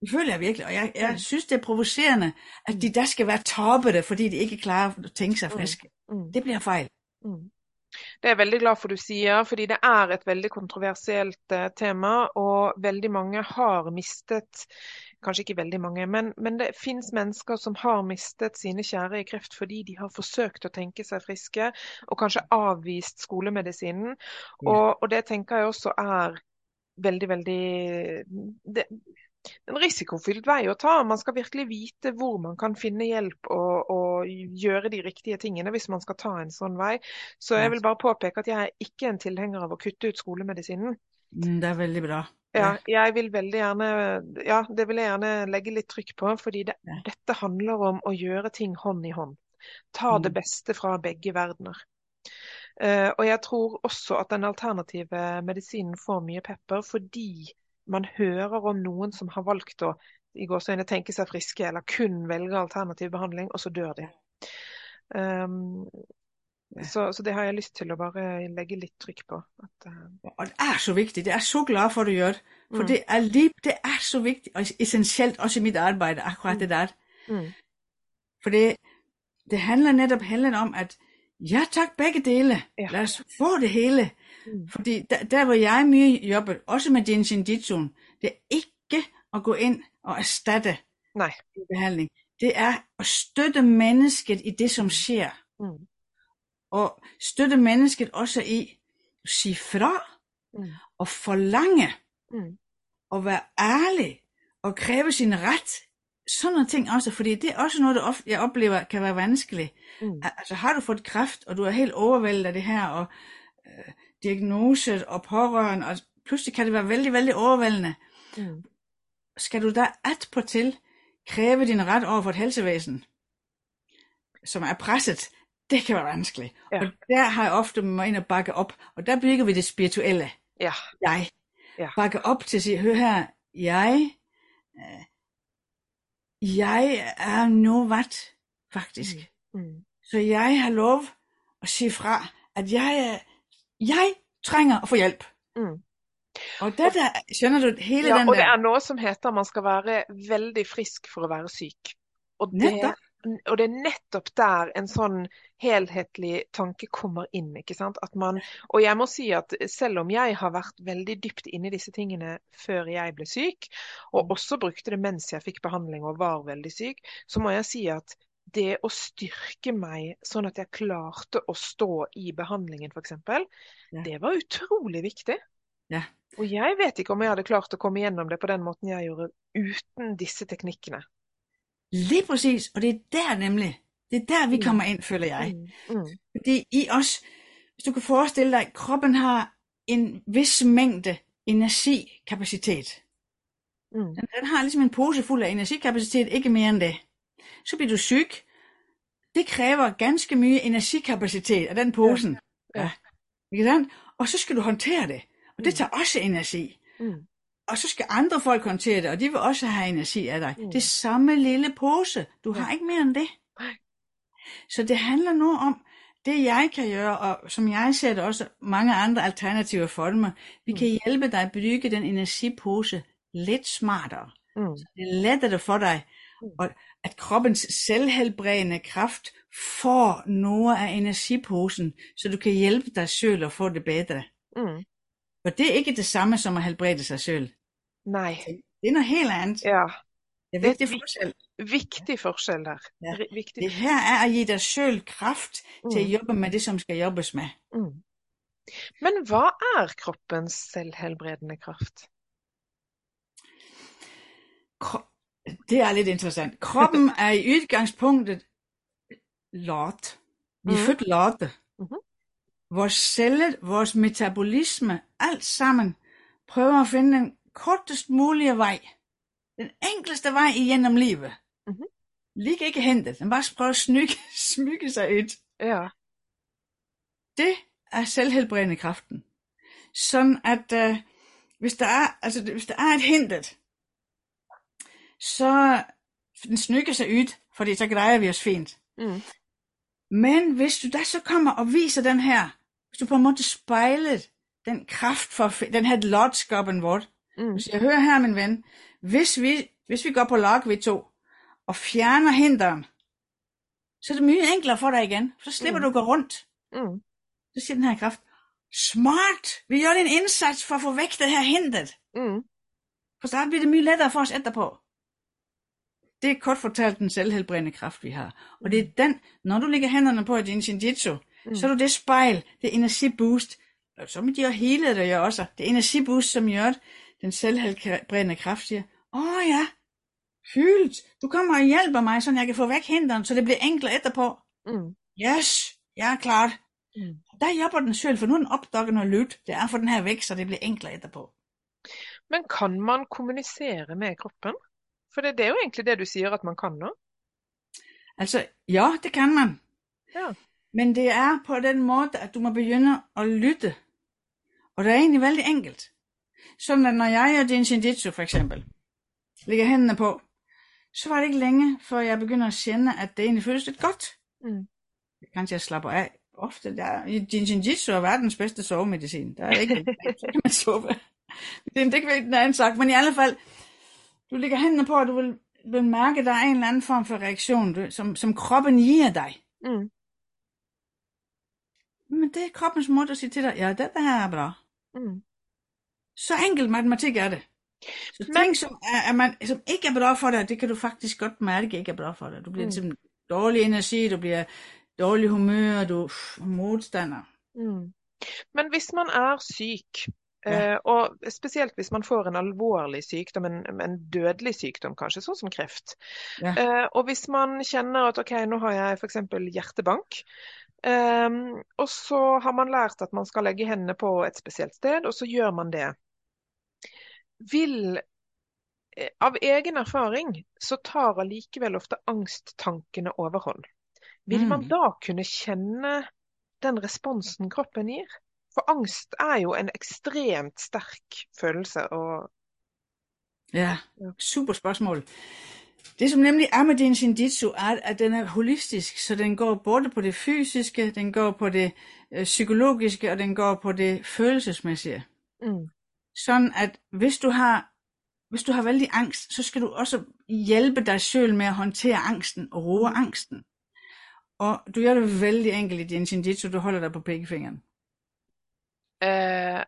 Det føler jeg virkelig, og jeg, jeg mm. synes, det er provocerende, at de der skal være toppede, fordi de ikke klarer at tænke sig mm. friske. Mm. Mm. Det bliver fejl. Mm.
Det er jeg veldig glad for du sier, fordi det er et veldig kontroversielt eh, tema. Og veldig mange har mistet Kanskje ikke veldig mange, men, men det finnes mennesker som har mistet sine kjære i kreft fordi de har forsøkt å tenke seg friske, og kanskje avvist skolemedisinen. Og, og det tenker jeg også er veldig, veldig det, en risikofylt vei å ta. Man skal virkelig vite hvor man kan finne hjelp og, og, gjøre de riktige tingene hvis man skal ta en sånn vei. Så jeg vil bare påpeke at jeg er ikke en tilhenger av å kutte ut skolemedisinen.
Mm, det er veldig bra.
Ja, jeg vil veldig gjerne Ja, det vil jeg gjerne legge litt trykk på. Fordi det, dette handler om å gjøre ting hånd i hånd. Ta det mm. beste fra begge verdener. Uh, og jeg tror også at den alternative medisinen får mye pepper fordi man hører om noen som har valgt å i gåsøgne tenke seg friske, eller kun velge alternativ behandling, og så dør de. Um, så, så, det har jeg lyst til å bare legge litt trykk på. At, uh...
Og det er så viktig. Det er så glad for at du gjør. For mm. det, er liv, det er så viktig, og essensielt også i mitt arbeid, akkurat det der. Mm. For det, det handler nettopp heller om at ja takk, begge deler. Ja. La oss få det hele. Mm. Fordi der, der hvor jeg mye jobber, også med Jinshin Jitsuen, det er ikke å gå inn og erstatte
Nej.
behandling. Det er å støtte mennesket i det som skjer. Mm. og støtte mennesket også i at sige fra,
Mm.
og forlange,
Mm.
og være ærlig, og kræve sin ret. Sådan nogle ting også, fordi det er også noget, der ofte, jeg oplever kan være vanskeligt.
Mm.
Al- Altså har du fået kræft, og du er helt overvældet af det her, og øh, diagnose og pårørende, og pludselig kan det være vældig, vældig overvældende.
Mm.
Skal du da at på til kræve din ret over for et helsevæsen, som er presset, det kan være vanskeligt.
Ja.
Og der har jeg ofte mig ind og bakke op, og der bygger vi det spirituelle.
Ja.
Jeg.
Ja.
Bakke op til at sige, hør her, jeg, øh, jeg er noget faktisk.
Mm.
Så jeg har lov at sige fra, at jeg, er- jeg trænger at få hjælp.
Mm.
Og det der, skjønner du, hele
Ja,
den
og det
der,
er noe som heter man skal være veldig frisk for å være syk. Og det, og det er nettopp der en sånn helhetlig tanke kommer inn. ikke sant? At man, og jeg må si at selv om jeg har vært veldig dypt inne i disse tingene før jeg ble syk, og også brukte det mens jeg fikk behandling og var veldig syk, så må jeg si at det å styrke meg sånn at jeg klarte å stå i behandlingen f.eks.,
Ja.
det var utrolig viktig.
Ja.
Og jeg vet ikke om jeg hadde klart å komme gjennom det på den måten jeg gjorde uten disse teknikkene.
lige præcis, og det er der nemlig, det er der vi
Mm.
kommer ind, føler jeg.
Mm. Mm.
Fordi i os, hvis du kan forestille dig, kroppen har en vis mængde energikapacitet.
Mm.
Den, den har ligesom en pose fuld af energikapacitet, ikke mere end det. Så bliver du syg. Det kræver ganske mye energikapacitet af den posen.
Ja.
Ikke sandt? Og så skal du håndtere det. Og det tager også energi.
Mm.
Og så skal andre folk håndtere det, og de vil også have energi af dig.
Mm.
Det er samme lille pose. Du har ikke mere end det.
Nej.
Så det handler nu om, det jeg kan gøre, og som jeg ser det også mange andre alternativer for mig, vi
Mm.
kan hjælpe dig at bygge den energipose lidt smartere.
Mm.
Det er lettere for dig,
Mm.
Og at kroppens selvhelbredende kraft får noget af energiposen, så du kan hjælpe dig selv og få det bedre.
Mm.
Og det er ikke det samme som at helbrede sig selv.
Nei.
Det er noget helt andet.
Ja.
Det er
Det er
vigtig forskel.
Viktig forskjell der.
Ja. Det her er at give dig selv kraft til at
Mm.
jobbe med det, som skal jobbes med.
Mm. Men hva er kroppens selvhelbredende kraft?
Kro- Det er lidt interessant. Kroppen er i udgangspunktet lat. Vi er
Mhm.
født late.
Mhm.
Vores celler, vores metabolisme, alt sammen prøver at finde den kortest mulige vej. Den enkleste vej igennem livet.
Mhm.
Ligger ikke hentet. Den bare prøver at smyge, smyge sig ud.
Ja.
Det er selvhelbredende kraften. Sådan at øh, hvis, der er, altså, hvis der er et hintet, så den snykker sig ud, fordi så grejer vi os fint.
Mm.
Men hvis du da så kommer og viser den her, hvis du på en måde spejler den kraft for den her lodskaben vort,
Mm.
hvis jeg hører her, min ven, hvis vi, hvis vi går på lag, vi to, og fjerner hinderen, så er det mye enklere for dig igen, for så slipper
Mm.
du at gå rundt.
Mm.
Så siger den her kraft, smart, vi gør en indsats for at få væk det her hindret.
Mm.
For så bliver det mye lettere for os etterpå. Det er kort fortalt den selvhelbredende kraft, vi har. Og det er den, når du lægger hænderne på i din shinjitsu, mm. så er du det spejl, det energiboost, og så med de og hele det jo også, det energiboost, som gør, den selvhelbredende kraft siger, åh oh, ja, fyldt, du kommer og hjælper mig, så jeg kan få væk hinderen, så det bliver enklere etterpå.
Mm.
Yes, jeg er klart.
Mm.
Der hjælper den selv, for nu er den opdaget noget lyt. Det er for den her væk, så det bliver enklere etterpå.
Men kan man kommunisere med kroppen? For det, det er jo egentlig det du sier at man kan nå.
Altså, ja, det kan man.
Ja.
Men det er på den måde, at du må begynde at lytte. Og det er egentlig vældig enkelt. Sådan at når jeg gør din shinjitsu for eksempel, lægger hændene på, så var det ikke længe, før jeg begynder at kende, at det egentlig føles lidt godt.
Mm.
Kanskje jeg slapper af. Ofte, der, din shinjitsu er verdens bedste sovemedicin. Der er ikke, så kan man sove. Det er ikke vigtigt, en anden sagt, men i alle fald, du lægger hændene på, og du vil, vil mærke, at der er en eller anden form for reaktion, du, som, som kroppen giver dig.
Mm.
Men det er kroppens måde at sige til dig, ja, det her er bra.
Mm.
Så enkelt matematik er det. Så
Men-
ting, som, er, er man, som ikke er bra for dig, det kan du faktisk godt mærke ikke er bra for dig. Du bliver
Mm.
mm. ligesom dårlig energi, du bliver dårlig humør, du er modstander.
Mm. Men hvis man er syk, ja. og spesielt hvis man får en alvorlig sykdom, en, en dødelig sykdom kanskje, sånn som kreft. Ja. Og hvis man kjenner at OK, nå har jeg f.eks. hjertebank. Um, og så har man lært at man skal legge hendene på et spesielt sted, og så gjør man det. Vil Av egen erfaring så tar allikevel ofte angsttankene overhånd. Vil man mm. da kunne kjenne den responsen kroppen gir? For angst er jo en ekstremt sterk følelse. Og...
Ja, super spørsmål. Det som nemlig er med din shinjitsu, er at den er holistisk, så den går både på det fysiske, den går på det øh, psykologiske, og den går på det følelsesmæssige. Mm. Sådan at hvis du har hvis du har vældig angst, så skal du også hjælpe dig selv med at håndtere angsten og roe mm. angsten. Og du gør det vældig enkelt i din shinjitsu, du holder dig på pegefingeren.
Uh,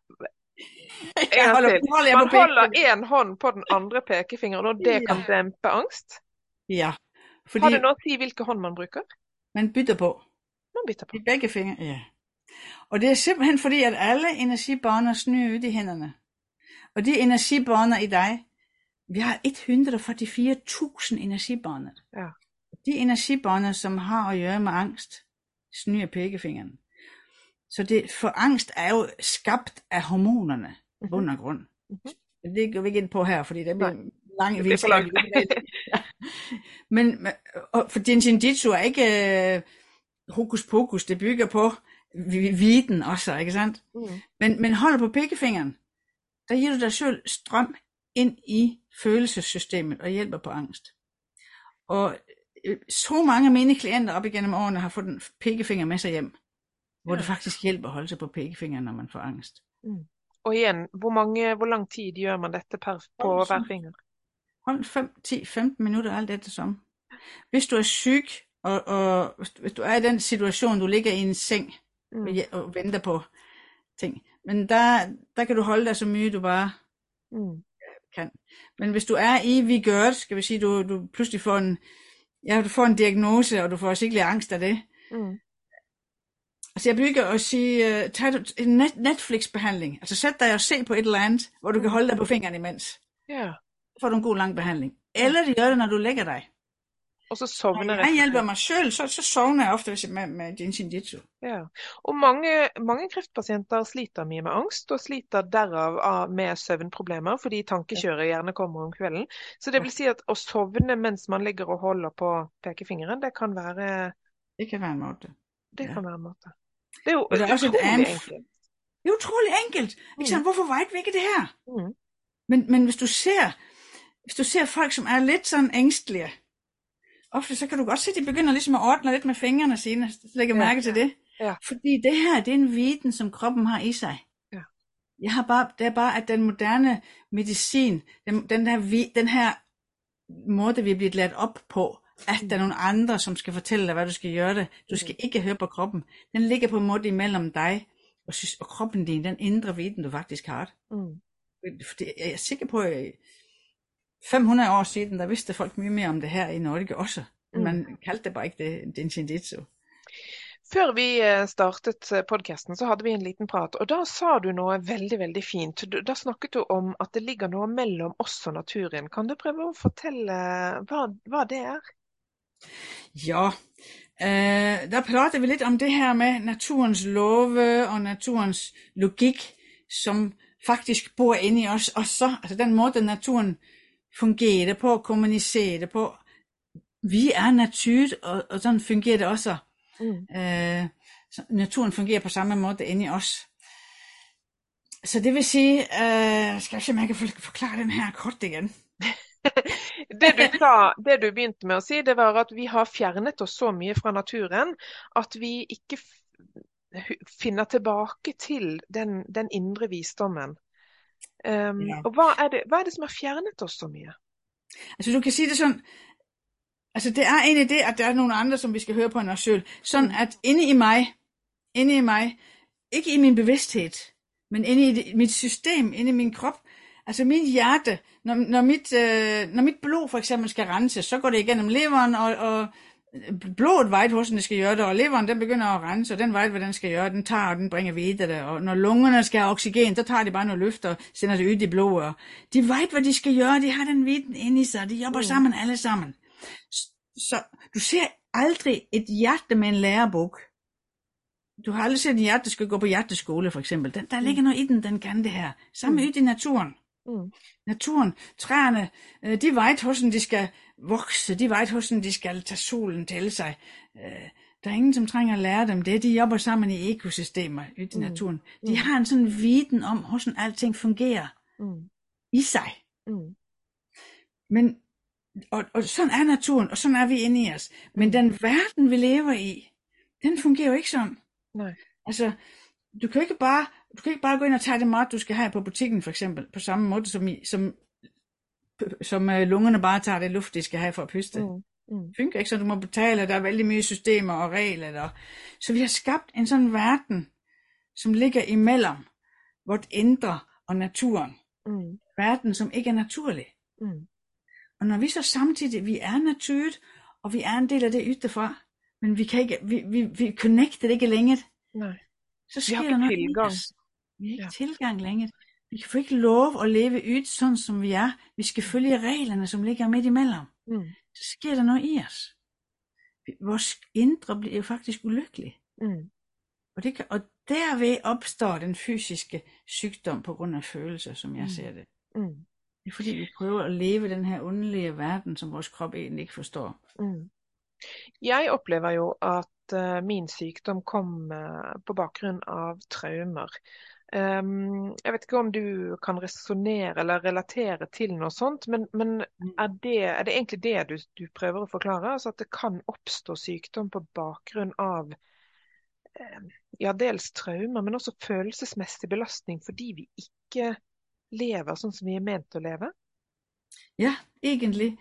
jeg holder, holder Man holder en hånd på den andre pekefingeren, og det kan dæmpe angst?
Ja.
Fordi Har det noget at sige, hvilke hånd man bruger?
Man bytter på.
Man bytter på.
I begge fingre, ja. Og det er simpelthen fordi, at alle energibaner snører ud i hænderne. Og de energibaner i dig, vi har 144.000 energibaner.
Ja.
De energibaner, som har at gøre med angst, snører pegefingeren. Så det, for angst er jo skabt af hormonerne, mm-hmm. bund og grund. Mm-hmm. Det går vi ikke ind på her, fordi det bliver lang det langt. ja. Men og for din jinjitsu er ikke uh, hokus pokus, det bygger på viden også, ikke sandt? Mm. Men, men hold på pegefingeren, der giver du dig selv strøm ind i følelsessystemet og hjælper på angst. Og øh, så mange af mine klienter op igennem årene har fået en pegefinger med sig hjem, hvor ja. det faktisk hjælper at holde sig på pegefingeren, når man får angst.
Mm. Og igen, hvor, mange, hvor lang tid gør man dette per, på Hold hver finger?
Hold 5, 10, 15 minutter, alt det som. Hvis du er syg, og, og hvis du er i den situation, du ligger i en seng mm. og venter på ting, men der, der kan du holde dig så mye, du bare mm. kan. Men hvis du er i vigør, skal vi sige, du, du pludselig får en, ja, du får en diagnose, og du får sikkert angst af det. Mm. Altså jeg bygger at sige, uh, tag en net, Netflix-behandling. Altså sæt dig og se på et eller andet, hvor du kan holde dig på fingeren imens.
Ja.
Så får du en god lang behandling. Eller det gør det, når du lægger dig.
Og så sovner
jeg. hjælper mig selv, så, så sovner jeg ofte med, med Jinshin Jitsu.
Ja. Og mange, mange kreftpatienter sliter mye med angst, og sliter derav med søvnproblemer, fordi tankekjøret gjerne kommer om kvelden. Så det vil si at å sovne mens man ligger og holder på pekefingeren, det kan være
Det kan være en måte.
Det kan være en måte. Det er jo det er utrolig anf- enkelt.
Det er utrolig enkelt. Ikke mm. Hvorfor vet vi ikke det her? Mm. Men, men hvis du ser hvis du ser folk, som er lidt sådan ængstelige, ofte så kan du godt se, at de begynder ligesom at ordne lidt med fingrene sine, så lægger ja. mærke til det.
Ja.
Fordi det her, det er en viden, som kroppen har i sig.
Ja.
Jeg har bare, det er bare, at den moderne medicin, den, den, her, den her måde, vi er blevet lært op på, at der er nogle andre, som skal fortælle dig, hvad du skal gøre det. Du skal ikke høre på kroppen. Den ligger på en måde imellem dig og, og kroppen din, den indre viden, du faktisk har.
Mm.
Fordi jeg er sikker på, at 500 år siden, der vidste folk mye mere om det her i Norge også. Mm. Man kaldte det bare ikke det, det shinjitsu.
Før vi eh, startet eh, podcasten, så hadde vi en liten prat, og da sa du noe veldig, veldig fint. Da snakket du om at det ligger noe mellom oss og naturen. Kan du prøve å fortelle hva, hva det er?
Ja, eh, der prater vi lidt om det her med naturens love og naturens logik, som faktisk bor inde i os. Og så, altså den måde naturen fungerer på, kommunicerer på. Vi er natur, og, og sådan fungerer det også. Mm. Eh, naturen fungerer på samme måde inde i os. Så det vil sige, uh, skal jeg se om jeg kan forklare den her kort igen.
det, du sa, det du begynte med å si, det var at vi har fjernet oss så mye fra naturen at vi ikke finner tilbake til den, den indre visdommen. Um, ja. Og hvad er, det, hvad er det, som har fjernet os så mye?
Altså du kan sige det sådan, altså det er egentlig det, at der er nogle andre, som vi skal høre på en os selv. Sådan mm. at inde i mig, inde i mig, ikke i min bevidsthed, men inde i det, mit system, inde i min krop, Altså mit hjerte, når, når, mit, øh, når mit blod for eksempel skal renses, så går det igennem leveren og, og blodet vejt, hvordan det skal gøre det, og leveren den begynder at rense, og den vejt, hvad den skal gøre, den tager, og den bringer videre og når lungerne skal have oxygen, så tager de bare noget løft og sender det ud i blodet, de vejt, hvad de skal gøre, de har den viden inde i sig, de jobber mm. sammen alle sammen. Så, så du ser aldrig et hjerte med en lærebog. Du har aldrig set en hjerte, der skal gå på hjerteskole, for eksempel. Den, der ligger noget i den, den kan det her. Samme mm. i naturen. Mm. Naturen, træerne, øh, de vejt, hvordan de skal vokse, de vejt, hvordan de skal tage solen til sig. Øh, der er ingen, som trænger at lære dem det. De jobber sammen i ekosystemer ude i mm. naturen. De mm. har en sådan viden om, hvordan alting fungerer mm. i sig. Mm. Men, og, og sådan er naturen, og sådan er vi inde i os. Men den verden, vi lever i, den fungerer jo ikke sådan.
Nej.
Altså, du kan ikke bare du kan ikke bare gå ind og tage det mad, du skal have på butikken, for eksempel, på samme måde, som, i, som, som uh, lungerne bare tager det luft, de skal have for at puste. Mm. Mm. Det fungerer ikke, så du må betale, der er vældig mye systemer og regler. Der. Så vi har skabt en sådan verden, som ligger imellem vort indre og naturen. Mm. Verden, som ikke er naturlig. Mm. Og når vi så samtidig, vi er naturligt, og vi er en del af det ytterfra, men vi kan ikke, vi, vi, vi connecter ikke længere.
Nej.
Så sker der noget. Vi har ikke ja. tilgang længere. Vi kan få ikke lov at leve ud sådan som vi er. Vi skal følge reglerne, som ligger midt imellem. Mm. Så sker der noget i os. Vores indre bliver jo faktisk ulykkelig. Mm. Og, det kan, og derved opstår den fysiske sygdom på grund af følelser, som jeg mm. ser det. Mm. Det er fordi, vi prøver at leve den her underlige verden, som vores krop egentlig ikke forstår. Mm.
Jeg oplever jo at uh, min sykdom kom uh, på bakgrunn av traumer. Um, jeg vet ikke om du kan resonnere eller relatere til noe sånt, men, men mm. er, det, er, det, egentlig det du, du, prøver å forklare? Altså at det kan oppstå sykdom på bakgrunn av um, ja, dels traumer, men også følelsesmessig belastning fordi vi ikke lever sånn som vi er ment å leve?
Ja, egentlig.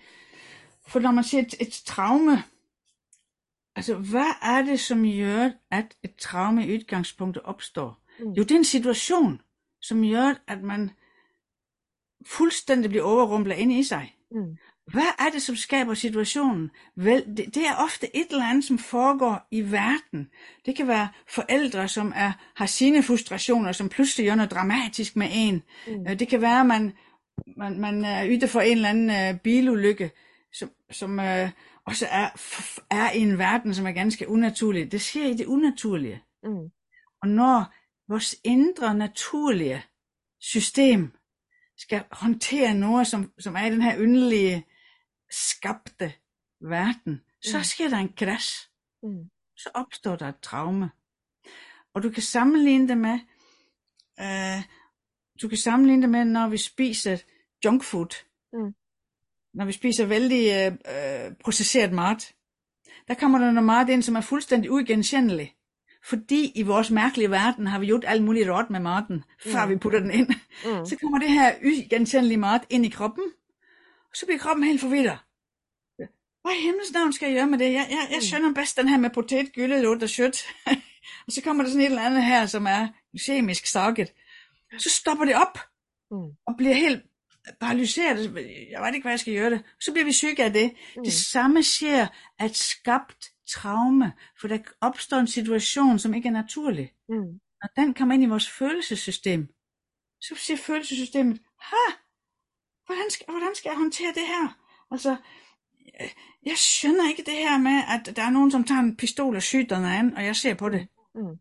For når man sier et, et traume, altså hvad er det, som gør, at et traume i udgangspunktet opstår? Jo, det er en situation, som gør, at man fuldstændig bliver overrumplet ind i sig. Mm. Hvad er det, som skaber situationen? Vel, det, det er ofte et eller andet, som foregår i verden. Det kan være forældre, som er, har sine frustrationer, som pludselig gør noget dramatisk med en. Mm. Øh, det kan være, at man, man, man er yder for en eller anden uh, bilulykke, som, som uh, også er, er i en verden, som er ganske unaturlig. Det sker i det unaturlige. Mm. Og når vores indre naturlige system skal håndtere noget, som, som er i den her yndelige, skabte verden, så mm. sker der en crash. Mm. Så opstår der et traume. Og du kan sammenligne det med, øh, du kan sammenligne det med, når vi spiser junk food. Mm. Når vi spiser vældig øh, øh, processeret mad. Der kommer der noget mad ind, som er fuldstændig uigenkendeligt. Fordi i vores mærkelige verden har vi gjort alt muligt råd med maten, før mm. vi putter den ind. Mm. Så kommer det her uigenkendelige mad ind i kroppen, og så bliver kroppen helt forvirret. Hvad i himlens navn skal jeg gøre med det? Jeg, jeg, jeg mm. skønner bedst den her med potet, gyldet, og sødt. og så kommer der sådan et eller andet her, som er kemisk sakket. Så stopper det op, mm. og bliver helt paralyseret. Jeg ved ikke, hvad jeg skal gøre det. Så bliver vi syge af det. Mm. Det samme sker, at skabt traume, for der opstår en situation, som ikke er naturlig. Mm. Og den kommer ind i vores følelsessystem. Så siger følelsessystemet, ha, hvordan skal, hvordan skal jeg håndtere det her? Altså, jeg skønner ikke det her med, at der er nogen, som tager en pistol og skyder den anden, og jeg ser på det. Mm.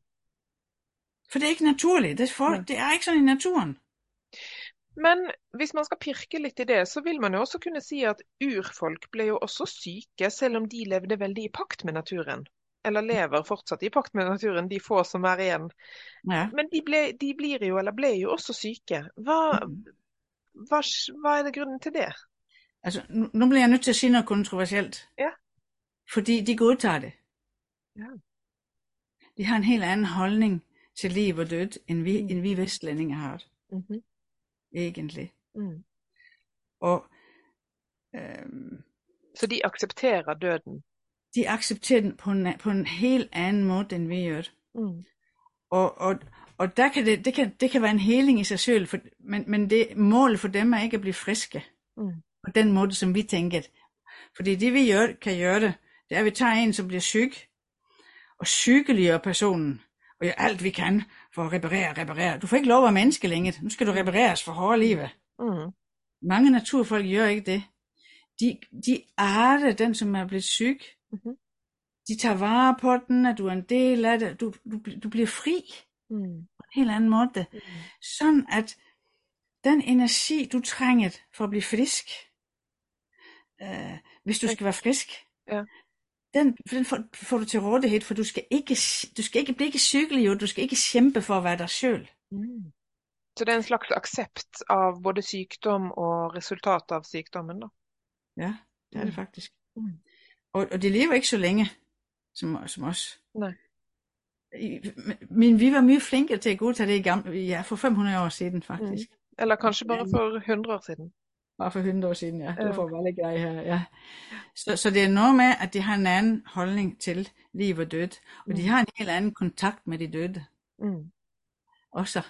For det er ikke naturligt. Det er, for, mm. det er ikke sådan i naturen.
Men hvis man skal pirke litt i det, så vil man jo også kunne si at urfolk ble jo også syke, selv om de levde veldig i pakt med naturen. Eller lever fortsatt i pakt med naturen, de få som er igjen. Ja. Men de, ble, de, blir jo, eller ble jo også syke. Hva, mm. hva, hva er det grunnen til det?
Altså, nu, nu bliver jeg nødt til at sige noget kontroversielt.
Ja.
Fordi de godtager det.
Ja.
De har en helt anden holdning til liv og død, end vi, mm. end vi vestlændinge har. Mm-hmm egentlig. Mm. Og øhm,
Så de accepterer døden?
De accepterer den på en, på en helt anden måde, end vi gør. Mm. Og, og, og der kan det, det, kan, det kan være en heling i sig selv, for, men, men det mål for dem er ikke at blive friske. Mm. På den måde, som vi tænker. Fordi det vi gør, kan gøre det, det er, at vi tager en, som bliver syg, og sygeliggør personen, og gør alt vi kan for at reparere, reparere. Du får ikke lov at være menneske længe. Nu skal du repareres for hårde livet. Mm. Mange naturfolk gør ikke det. De, de arter den, som er blevet syg. Mm-hmm. De tager vare på den, at du er en del af det. Du, du, du bliver fri mm. på en helt anden måde. Mm. Sådan at den energi, du trænger for at blive frisk, øh, hvis du skal være frisk, ja. Den, den får, får du til rådighed, for du skal ikke, du skal ikke blive ikke sygeliggjort, du skal ikke kæmpe for at være dig selv. Mm.
Så det er en slags accept av både sygdom og resultat av sygdommen da?
Ja, det er det mm. faktisk. Mm. Og, og de lever ikke så længe som, som os.
Nej.
Men vi var mye flinke til at godtage det i gamle, ja, for 500 år siden faktisk. Mm.
Eller kanskje bare for 100 år siden.
Bare for 100 år siden, ja. Det får være grej her, ja. Så, så det er noget med, at de har en anden holdning til liv og død. Og mm. de har en helt anden kontakt med de døde. Mm. Også.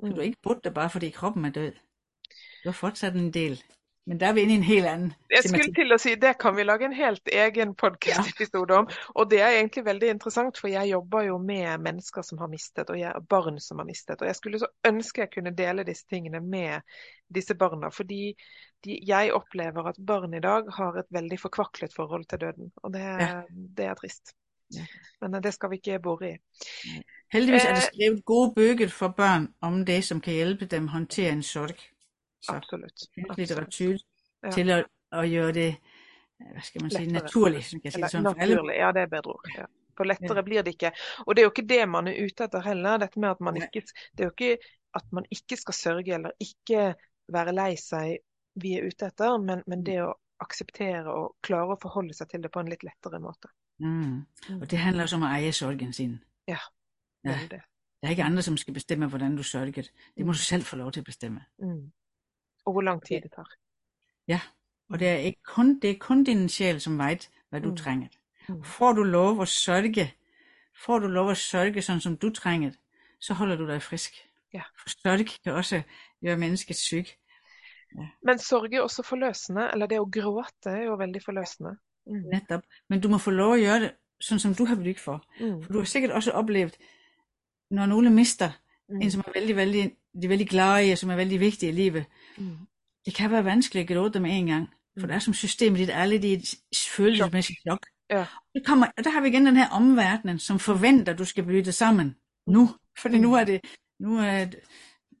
Så mm. du er ikke brudt det bare, fordi kroppen er død. Du har fortsat en del men der er vi inde i en helt anden
Jeg skulle til å si, Det kan vi lage en helt egen podkast-episode om. Og det er egentlig veldig interessant, for jeg jobber jo med mennesker som har mistet, og jeg, barn som har mistet. Og jeg skulle så ønske jeg kunne dele disse tingene med disse barna. Fordi de, jeg opplever at barn i dag har et veldig forkvaklet forhold til døden. Og det, ja. det er trist. Ja. Men det skal vi ikke bore i.
Heldigvis er det eh, skrevet gode bøger for børn om det, som kan hjælpe dem håndtere en sorg.
Så Absolut.
litteratur ja. til at, at gøre det, hvad skal man sige, lettere. naturligt, som kan sige sådan for alle.
Ja, det er bedre ord. Ja. For lettere ja. blir det ikke. Og det er jo ikke det man er ute etter heller. Dette med at man ikke, det er jo ikke at man ikke skal sørge eller ikke være lei seg vi er ute etter, men, men det å akseptere og klare å forholde seg til det på en litt lettere måte.
Mm. Og det handler også om at eie sorgen sin.
Ja,
ja. Det. Det er ikke andre, som skal bestemme, hvordan du sørger. Det må du selv få lov til at bestemme. Mm.
Og hvor lang tid det tager.
Ja, og det er, ikke kun, det er kun din sjæl, som ved, hvad du mm. trænger. Mm. Får du lov at sørge, får du lov at sørge, sådan som du trænger, så holder du dig frisk.
Ja.
For sørg kan også gøre mennesket syg.
Ja. Men sorg er også forløsende, eller det at gråte er jo veldig forløsende.
Mm. Netop. Men du må få lov at gøre det, sådan som du har brug for. Mm. For du har sikkert også oplevet, når nogle mister mm. en, som er veldig, veldig, de er veldig glade i, og som er veldig vigtige i livet, Mm. Det kan være vanskeligt at gråte med en gang, for mm. der er som systemet dit alle de følelsesmæssige chok.
Ja.
Det kommer, og der har vi igen den her omverden, som forventer, at du skal blive det sammen nu. Fordi mm. nu er det nu er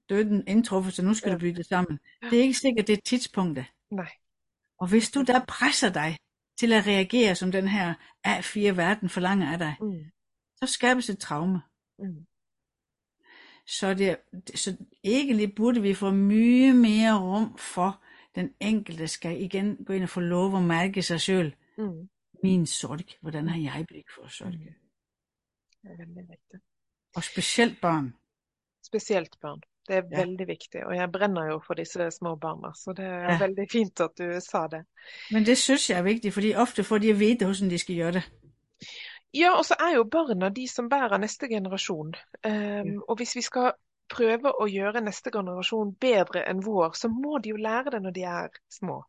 døden indtruffet, så nu skal ja. du blive det sammen. Det er ikke sikkert, det er tidspunktet.
Nej.
Og hvis du der presser dig til at reagere, som den her A4-verden forlanger af dig, mm. så skabes et traume. Mm. Så, det, så egentlig burde vi få mye mere rum for, den enkelte skal igen gå ind og få lov at mærke sig selv. Mm. Min sorg, hvordan har jeg blik for sorg? Mm.
Det er veldig vigtigt.
Og specielt børn.
Specielt børn. Det er ja. veldig vigtigt, og jeg brænder jo for disse små barna, så det er ja. veldig fint at du sa det.
Men det synes jeg er vigtigt, fordi ofte får de at vide, hvordan de skal gøre det.
Ja, og så er jo barna de som bærer neste generasjon. Um, og hvis vi skal prøve å gjøre neste generasjon bedre enn vår, så må de jo lære det når de er små.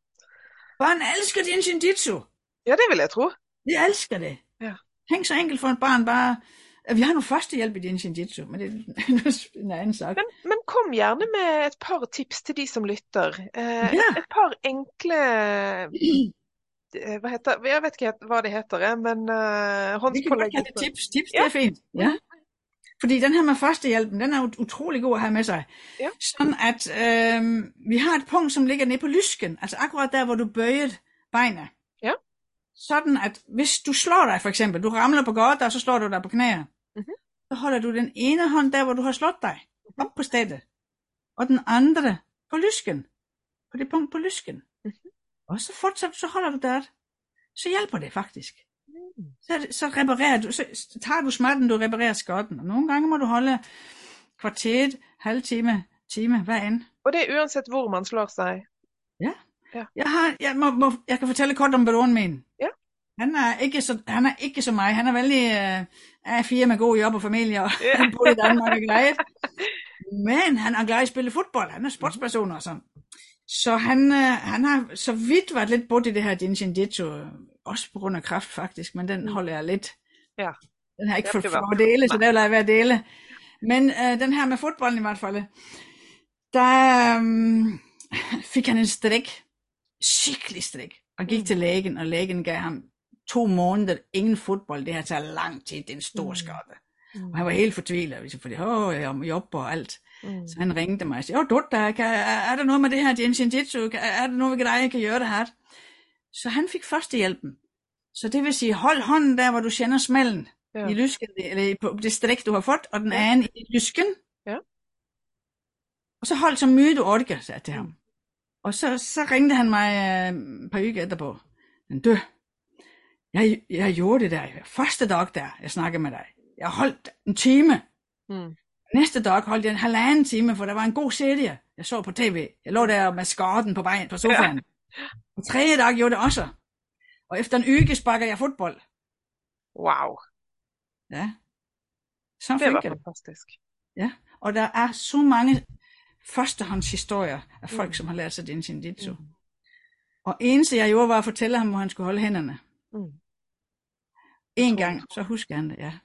Barn elsker din shinjitsu.
Ja, det vil jeg tro.
De elsker det.
Ja.
Tænk så enkelt for et barn bare... Vi har nu førstehjælp i din shinjitsu, men det er en anden sak.
Men, men kom gjerne med et par tips til de som lytter. Eh, ja. Et par enkle vad heter, jag vet inte vad det heter, men uh,
håndspålægget. Vi kan tips, tips, ja. det er fint. Ja. Fordi den her med førstehjælpen, den er utrolig god at have med sig.
Ja.
Sådan at øh, vi har et punkt, som ligger nede på lysken, altså akkurat der, hvor du bøjer benet.
Ja.
Sådan at hvis du slår dig for eksempel, du ramler på godt, og så slår du dig på knæene, mm-hmm. så holder du den ene hånd der, hvor du har slået dig, mm-hmm. op på stedet, og den andre på lysken, på det punkt på lysken. Mm-hmm. Og så fortsætter så holder du der. Så hjælper det faktisk. Mm. Så, så reparerer du, så tager du smerten, du reparerer skaden. Og nogle gange må du holde kvarteret, halv time, hvad end.
Og det er uanset hvor man slår sig?
Ja.
ja.
Jeg, har, jeg, må, må, jeg kan fortælle kort om baronen min.
Ja.
Han er ikke så, han er ikke så mig. Han er vældig øh, A4 med god job og familie, og ja. han bor i Danmark og glad. Men han er glad i at spille fodbold. Han er sportsperson og sådan. Så han, øh, han har så vidt været lidt brudt i det her Jinshin Jitsu, også på grund af kraft faktisk, men den holder jeg lidt.
Ja.
Den har jeg ikke
Ja,
fået for at dele, så der lader jeg være at dele. Men øh, den her med fodbolden i hvert fald, der øhm, fik han en strik, skikkelig strik, og gik
Mm.
til lægen, og lægen gav ham to måneder ingen fodbold. Det har taget lang tid, det er en stor
Mm.
skade.
Mm.
Og han var helt fortvilet, fordi åh, jeg er om job og alt.
Mm.
Så han ringte mig og sagde, jo, Dutta, kan, er, er der noget med det her Jinshin Jitsu? Er der noget, vi kan dig, jeg kan gøre det her? Så han fik førstehjælpen. Så det vil sige, hold hånden der, hvor du kender smellen
Ja.
i lysken, eller på det strik, du har fået, og den
Ja.
anden i lysken.
Ja.
Og så hold så mye du orker, sagde jeg til ham. Og så, så ringte han mig øh, et par uger etterpå. Men du, jeg, jeg gjorde det der første dag der, jeg snakkede med dig. Jeg holdt en time.
Mm.
Næste dag holdt jeg en halvanden time, for der var en god serie, jeg så på tv. Jeg lå der med skarten på vejen på sofaen. Ja. Og tredje dag gjorde det også. Og efter en uge sparker jeg fodbold.
Wow,
Ja. Så
det var
jeg det.
fantastisk.
Ja. Og der er så mange førstehåndshistorier af folk, som har lært sig din Jitsu.
Mm.
Og eneste jeg gjorde, var at fortælle ham, hvor han skulle holde hænderne.
Mm.
En gang, så husker han det, ja.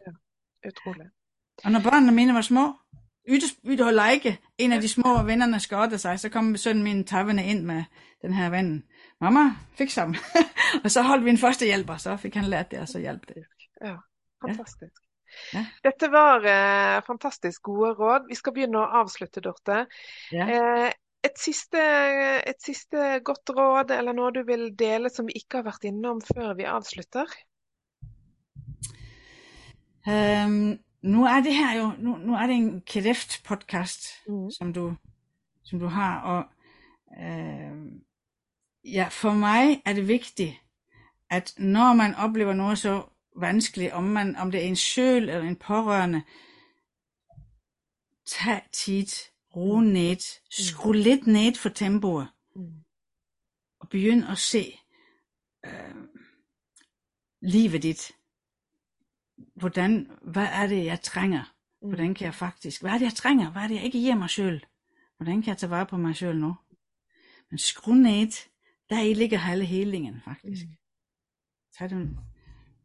Utroligt.
Og når børnene mine var små, Ytte og Leike, en af de små vennerne skottede sig, så kom sønnen min tavende ind med den her ven. Mamma, fik sammen. og så holdt vi en første hjælper, så fik han lært det, og så hjalp det.
Ja, fantastisk.
Ja.
Dette var eh, fantastisk gode råd. Vi skal begynne å avslutte, Dorte.
Ja.
Eh, et, siste, et siste godt råd, eller noe du vil dele som vi ikke har vært innom før vi avslutter?
Øhm, nu er det her jo, nu, nu er det en Kedeft-podcast,
Mm.
som du, som du har, og øhm, ja, for mig er det vigtigt, at når man oplever noget så vanskeligt, om, man, om det er en sjøl eller en pårørende, tag tid, ro ned, skru lidt ned for tempoet,
Mm.
og begynd at se øh, livet dit. Hvordan, hvad er det, jeg trænger?
Mm.
Hvordan kan jeg faktisk, hvad er det, jeg trænger? Hvad er det, jeg ikke giver mig selv? Hvordan kan jeg tage vare på mig selv nu? Men skru ned, der i ligger hele helingen faktisk.
Mm.
Tag det,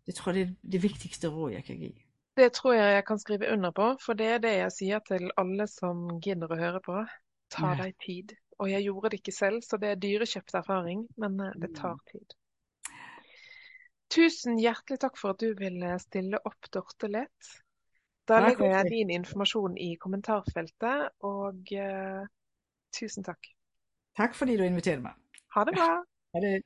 det tror jeg, det er det vigtigste råd, jeg kan give.
Det tror jeg jeg kan skrive under på, for det er det jeg sier til alle som gidder å høre på. Ta
Ja.
deg tid. Og jeg gjorde det ikke selv, så det er dyrekjøpt erfaring, men eh, det tar tid. Tusen hjertelig takk for at du ville stille opp, Dorte Leth. Da
Takk,
legger jeg din informasjon i kommentarfeltet, og eh, tusen takk.
Tak fordi du inviterede mig.
Ha det bra.
Ha det.